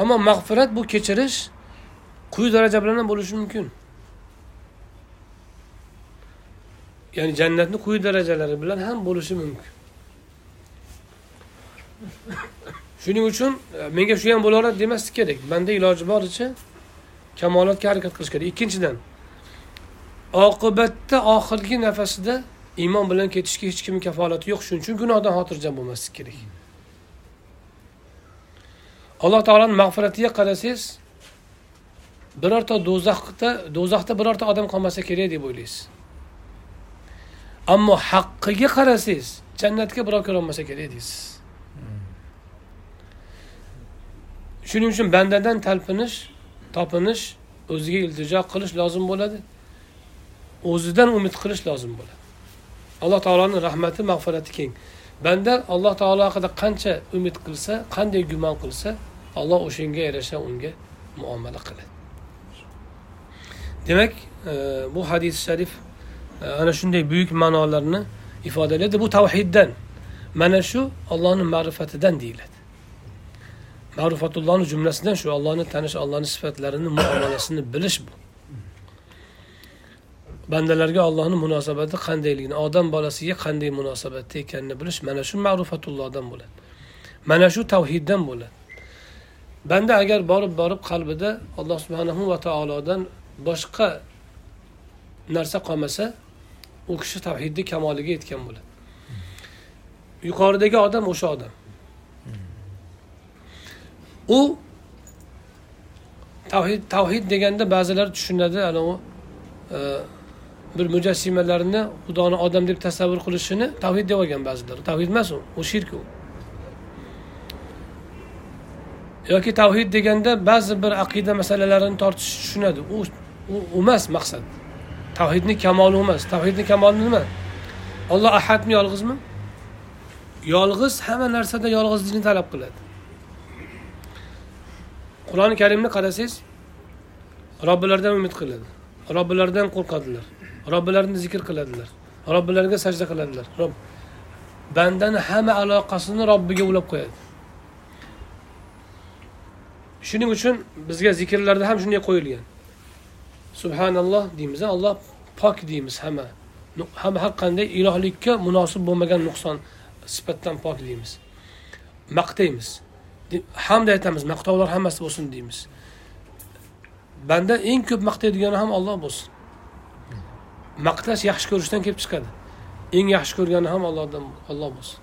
Ammo mag'firat bu kechirish quyi daraja bilan ham bo'lishi mumkin. Ya'ni jannatni quyi darajalari bilan ham bo'lishi mumkin. Shuning uchun e, menga shu ham bo'laveradi demaslik kerak. Banda iloji boricha kamolotga harakat qilish kerak. Ikkinchidan oqibatda oxirgi nafasida iymon bilan ketishga hech kimni kafolati yo'q. Shuning uchun gunohdan xotirjam bo'lmaslik kerak. Alloh taoloni mag'firatiga qarasangiz birorta do'zaxda do'zaxda birorta odam qolmasa kerak deb o'ylaysiz. Ammo haqqiga qarasangiz jannatga birov kirolmasa kerak deysiz. Shuning uchun bandadan talpinish topinish o'ziga iltijo qilish lozim bo'ladi. O'zidan umid qilish lozim bo'ladi. Alloh taoloni rahmati mag'firati keng. Banda alloh taolo haqida qancha umid qilsa qanday gumon qilsa alloh o'shanga yarasha unga muomala qiladi. Demak e, bu hadis sharif e, ana shunday buyuk ma'nolarni ifodalaydi bu tavhiddan mana shu ollohni ma'rifatidan deyiladi. Ma'rifatullohni jumlasidan shu allohni tanish allohni sifatlarini muomalasini bilish bu. Bandalarga allohni munosabati qandayligini odam bolasiga qanday munosabatda ekanini bilish mana shu ma'rifatullohdan bo'ladi. Mana shu tavhiddan bo'ladi. Banda agar borib borib qalbida alloh subhanahu va taolodan boshqa narsa qolmasa u kishi tavhidni kamoliga yetgan bo'ladi. Yuqoridagi odam o'sha odam. U tavhid tavhid deganda ba'zilar tushunadi anavi e, bir mujassimalarni xudoni odam deb tasavvur qilishini tavhid deb olgan ba'zilar. Tavhid emas u u shirk u. Yoki tavhid deganda ba'zi bir aqida masalalarini tortish tushunadi. U u emas maqsad. Tavhidni kamoli emas. Tavhidni kamoli nima? Olloh ahadmi yolg'izmi? Yolg'iz hamma narsada yolg'izlikni talab qiladi. Qur'oni karimni qarasangiz robbilaridan umid qiladi robbilaridan qo'rqadilar robbilarini zikr qiladilar robbilariga sajda qiladilar. Rob bandani hamma aloqasini robbiga ulab qo'yadi. Shuning uchun bizga zikrlarda ham shunday qo'yilgan. Subhanalloh deymiz alloh pok deymiz hamma. Hamma har qanday? Ilohlikka munosib bo'lmagan nuqson sifatdan pok deymiz. Maqtaymiz. Hamd aytamiz maqtovlar hammasi bo'lsin deymiz. Banda eng ko'p maqtaydigani ham olloh bo'lsin. Maqtash yaxshi ko'rishdan kelib chiqadi. Eng yaxshi ko'rgani ham ollohdan olloh bo'lsin.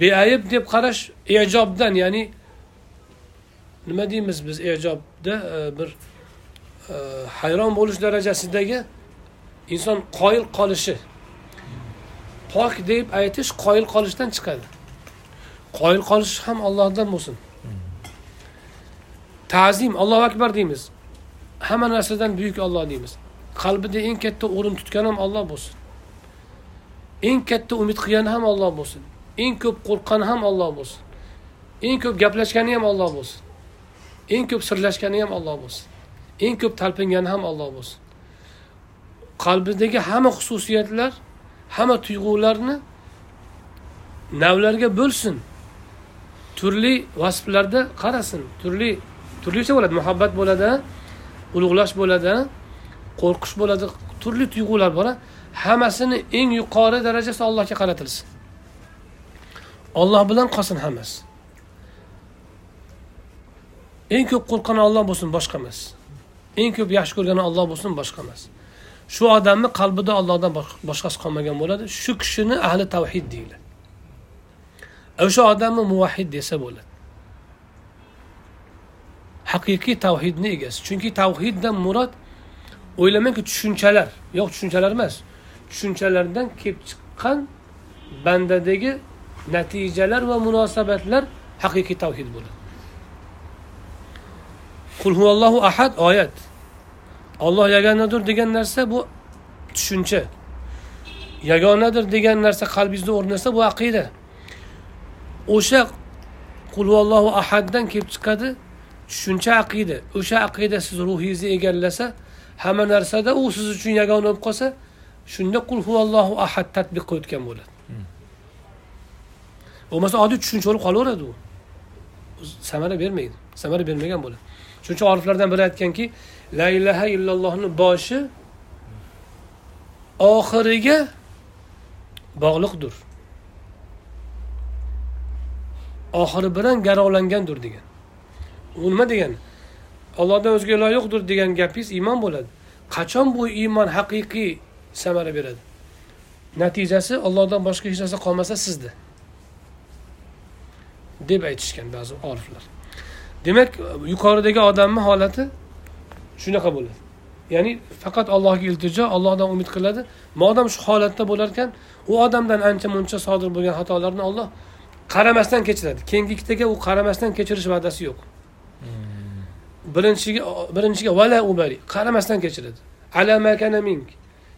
Beayb deb qarash ijobdan ya'ni nima deymiz biz ijobda? E, bir e, hayron bo'lish darajasidagi inson qoyil qolishi. Pok deb aytish qoyil qolishdan chiqadi. Qoyil qolish ham ollohdan bo'lsin. Ta'zim allohu akbar deymiz. Hamma narsadan buyuk olloh deymiz. Qalbida eng katta o'rin tutgan ham olloh bo'lsin. Eng katta umid qilgani ham olloh bo'lsin. Eng ko'p qo'rqqani ham olloh bo'lsin. Eng ko'p gaplashgani ham olloh bo'lsin. Eng ko'p sirlashgani ham olloh bo'lsin. Eng ko'p talpingani ham olloh bo'lsin. Qalbidagi hamma xususiyatlar hamma tuyg'ularni navlarga bo'lsin. Turli vasflarda qarasin. Turli turlicha bo'ladi. Muhabbat bo'ladi ulug'lash bo'ladi qo'rqish bo'ladi turli tuyg'ular bor hammasini eng yuqori darajasi allohga qaratilsin. Olloh bilan qolsin hammasi. Eng ko'p qo'rqqani olloh bo'lsin boshqa emas. Eng ko'p yaxshi ko'rgani olloh bo'lsin boshqa emas. Shu odamni qalbida ollohdan boshqasi qolmagan bo'ladi. Shu kishini ahli tavhid deyiladi. O'sha odamni muvahhid desa bo'ladi. Haqiqiy tavhidni egasi. Chunki tavhiddan murod o'ylamangki tushunchalar. Yo'q tushunchalar emas. Tushunchalardan kelib chiqqan bandadagi natijalar va munosabatlar haqiqiy tavhid bo'ladi. Qul huvallohu ahad oyat. Olloh yagonadir degan narsa bu tushuncha. Yagonadir degan narsa qalbingizda o'rnasa bu aqida. O'sha qul huvallohu ahaddan kelib chiqadi. Tushuncha aqida. O'sha aqida siz ruhingizni egallasa hamma narsada u siz uchun yagona bo'lib qolsa shunda qul huvallohu ahad tadbiq qilayotgan bo'ladi. Bo'lmasa oddiy tushuncha bo'lib qolaveradi u. Samara bermaydi. Samara bermagan bo'ladi. Shuning uchun oriflardan biri aytganki la ilaha illallohni boshi oxiriga bog'liqdir oxiri bilan garovlangandir degan. U nima degani ollohdan o'zga iloh yo'qdir degan gapingiz iymon bo'ladi. Qachon bu iymon haqiqiy samara beradi? Natijasi ollohdan boshqa hech narsa qolmasa sizda. Deb aytishgan ba'zi oriflar. Demak yuqoridagi odamni holati shunaqa bo'ladi. Ya'ni faqat allohga iltijo allohdan umid qiladi. Modam shu holatda bo'lar ekan u odamdan ancha muncha sodir bo'lgan xatolarni olloh qaramasdan kechiradi. Keyingikitaga u qaramasdan kechirish va'dasi yo'q. Birinchiga birinchiga vala ubari qaramasdan kechiradi. Ala mink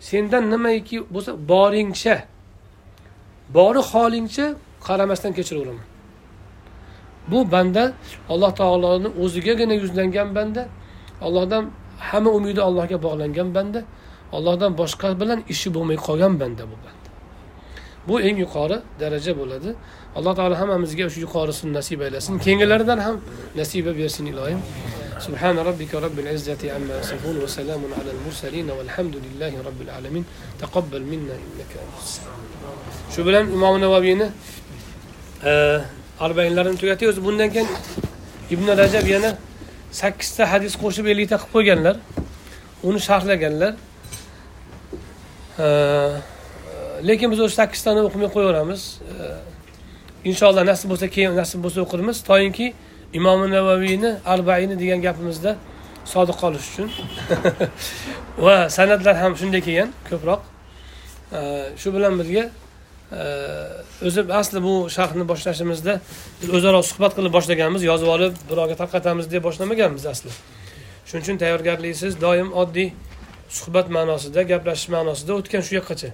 sendan nimaiki bo'lsa boringcha. Bori holingcha qaramasdan kechiraveraman bu banda alloh taoloni o'zigagina yuzlangan banda allohdan hamma umidi allohga bog'langan banda allohdan boshqa bilan ishi bo'lmay qolgan banda bu banda. Bu eng yuqori daraja bo'ladi. alloh taolo hammamizga shu yuqorisini nasib aylasin keyingilaridan ham nasiba bersin iloyim سبحان ربك رب العزة عما يصفون وسلام على المرسلين والحمد لله رب العالمين تقبل منا إنك أنت السلام shu bilan imom navaviyni arbainlarini tugatamiz bundan keyin ibn rajab yana sakkizta hadis qo'shib ellikta qilib qo'yganlar uni sharhlaganlar lekin biz o'sha sakkiztani o'qimay qo'yaveramiz inshaalloh nasib bo'lsa keyin nasib bo'lsa o'qirmiz. Toinki imom navaviyni arbaini degan gapimizda sodiq qolish uchun. Va san'atlar ham shunday kelgan ko'proq. Shu bilan birga o'zi asli bu sharhni boshlashimizda biz o'zaro suhbat qilib boshlaganmiz yozib olib birovga tarqatamiz deb boshlamaganmiz asli. Shuning uchun tayyorgarliksiz doim oddiy suhbat ma'nosida gaplashish ma'nosida o'tgan shu yoqqacha.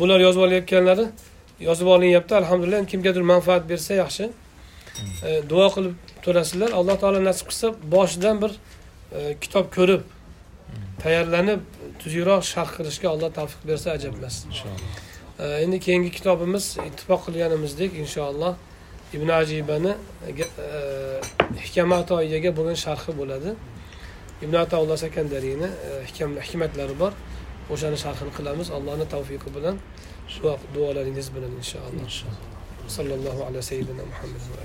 Bular yozib olayotganlari yozib olinyapti. Alhamdulillah kimgadir manfaat bersa yaxshi. Duo qilib turasizlar alloh taolo nasib qilsa boshidan bir kitob ko'rib tayyorlanib tuzukroq sharh qilishga alloh tavfiq bersa ajab emas. Endi keyingi kitobimiz ittifoq qilganimizdek inshaalloh ibn ajibani hikmat oyiga bo'lgan sharhi bo'ladi. Ibn ataulloh sakandariyni hikmatlari bor. O'shani sharhini qilamiz. Allohni tavfiqi bilan duolaringiz bilan inshaalloh sallallohu alayhi sayyidina muhammad va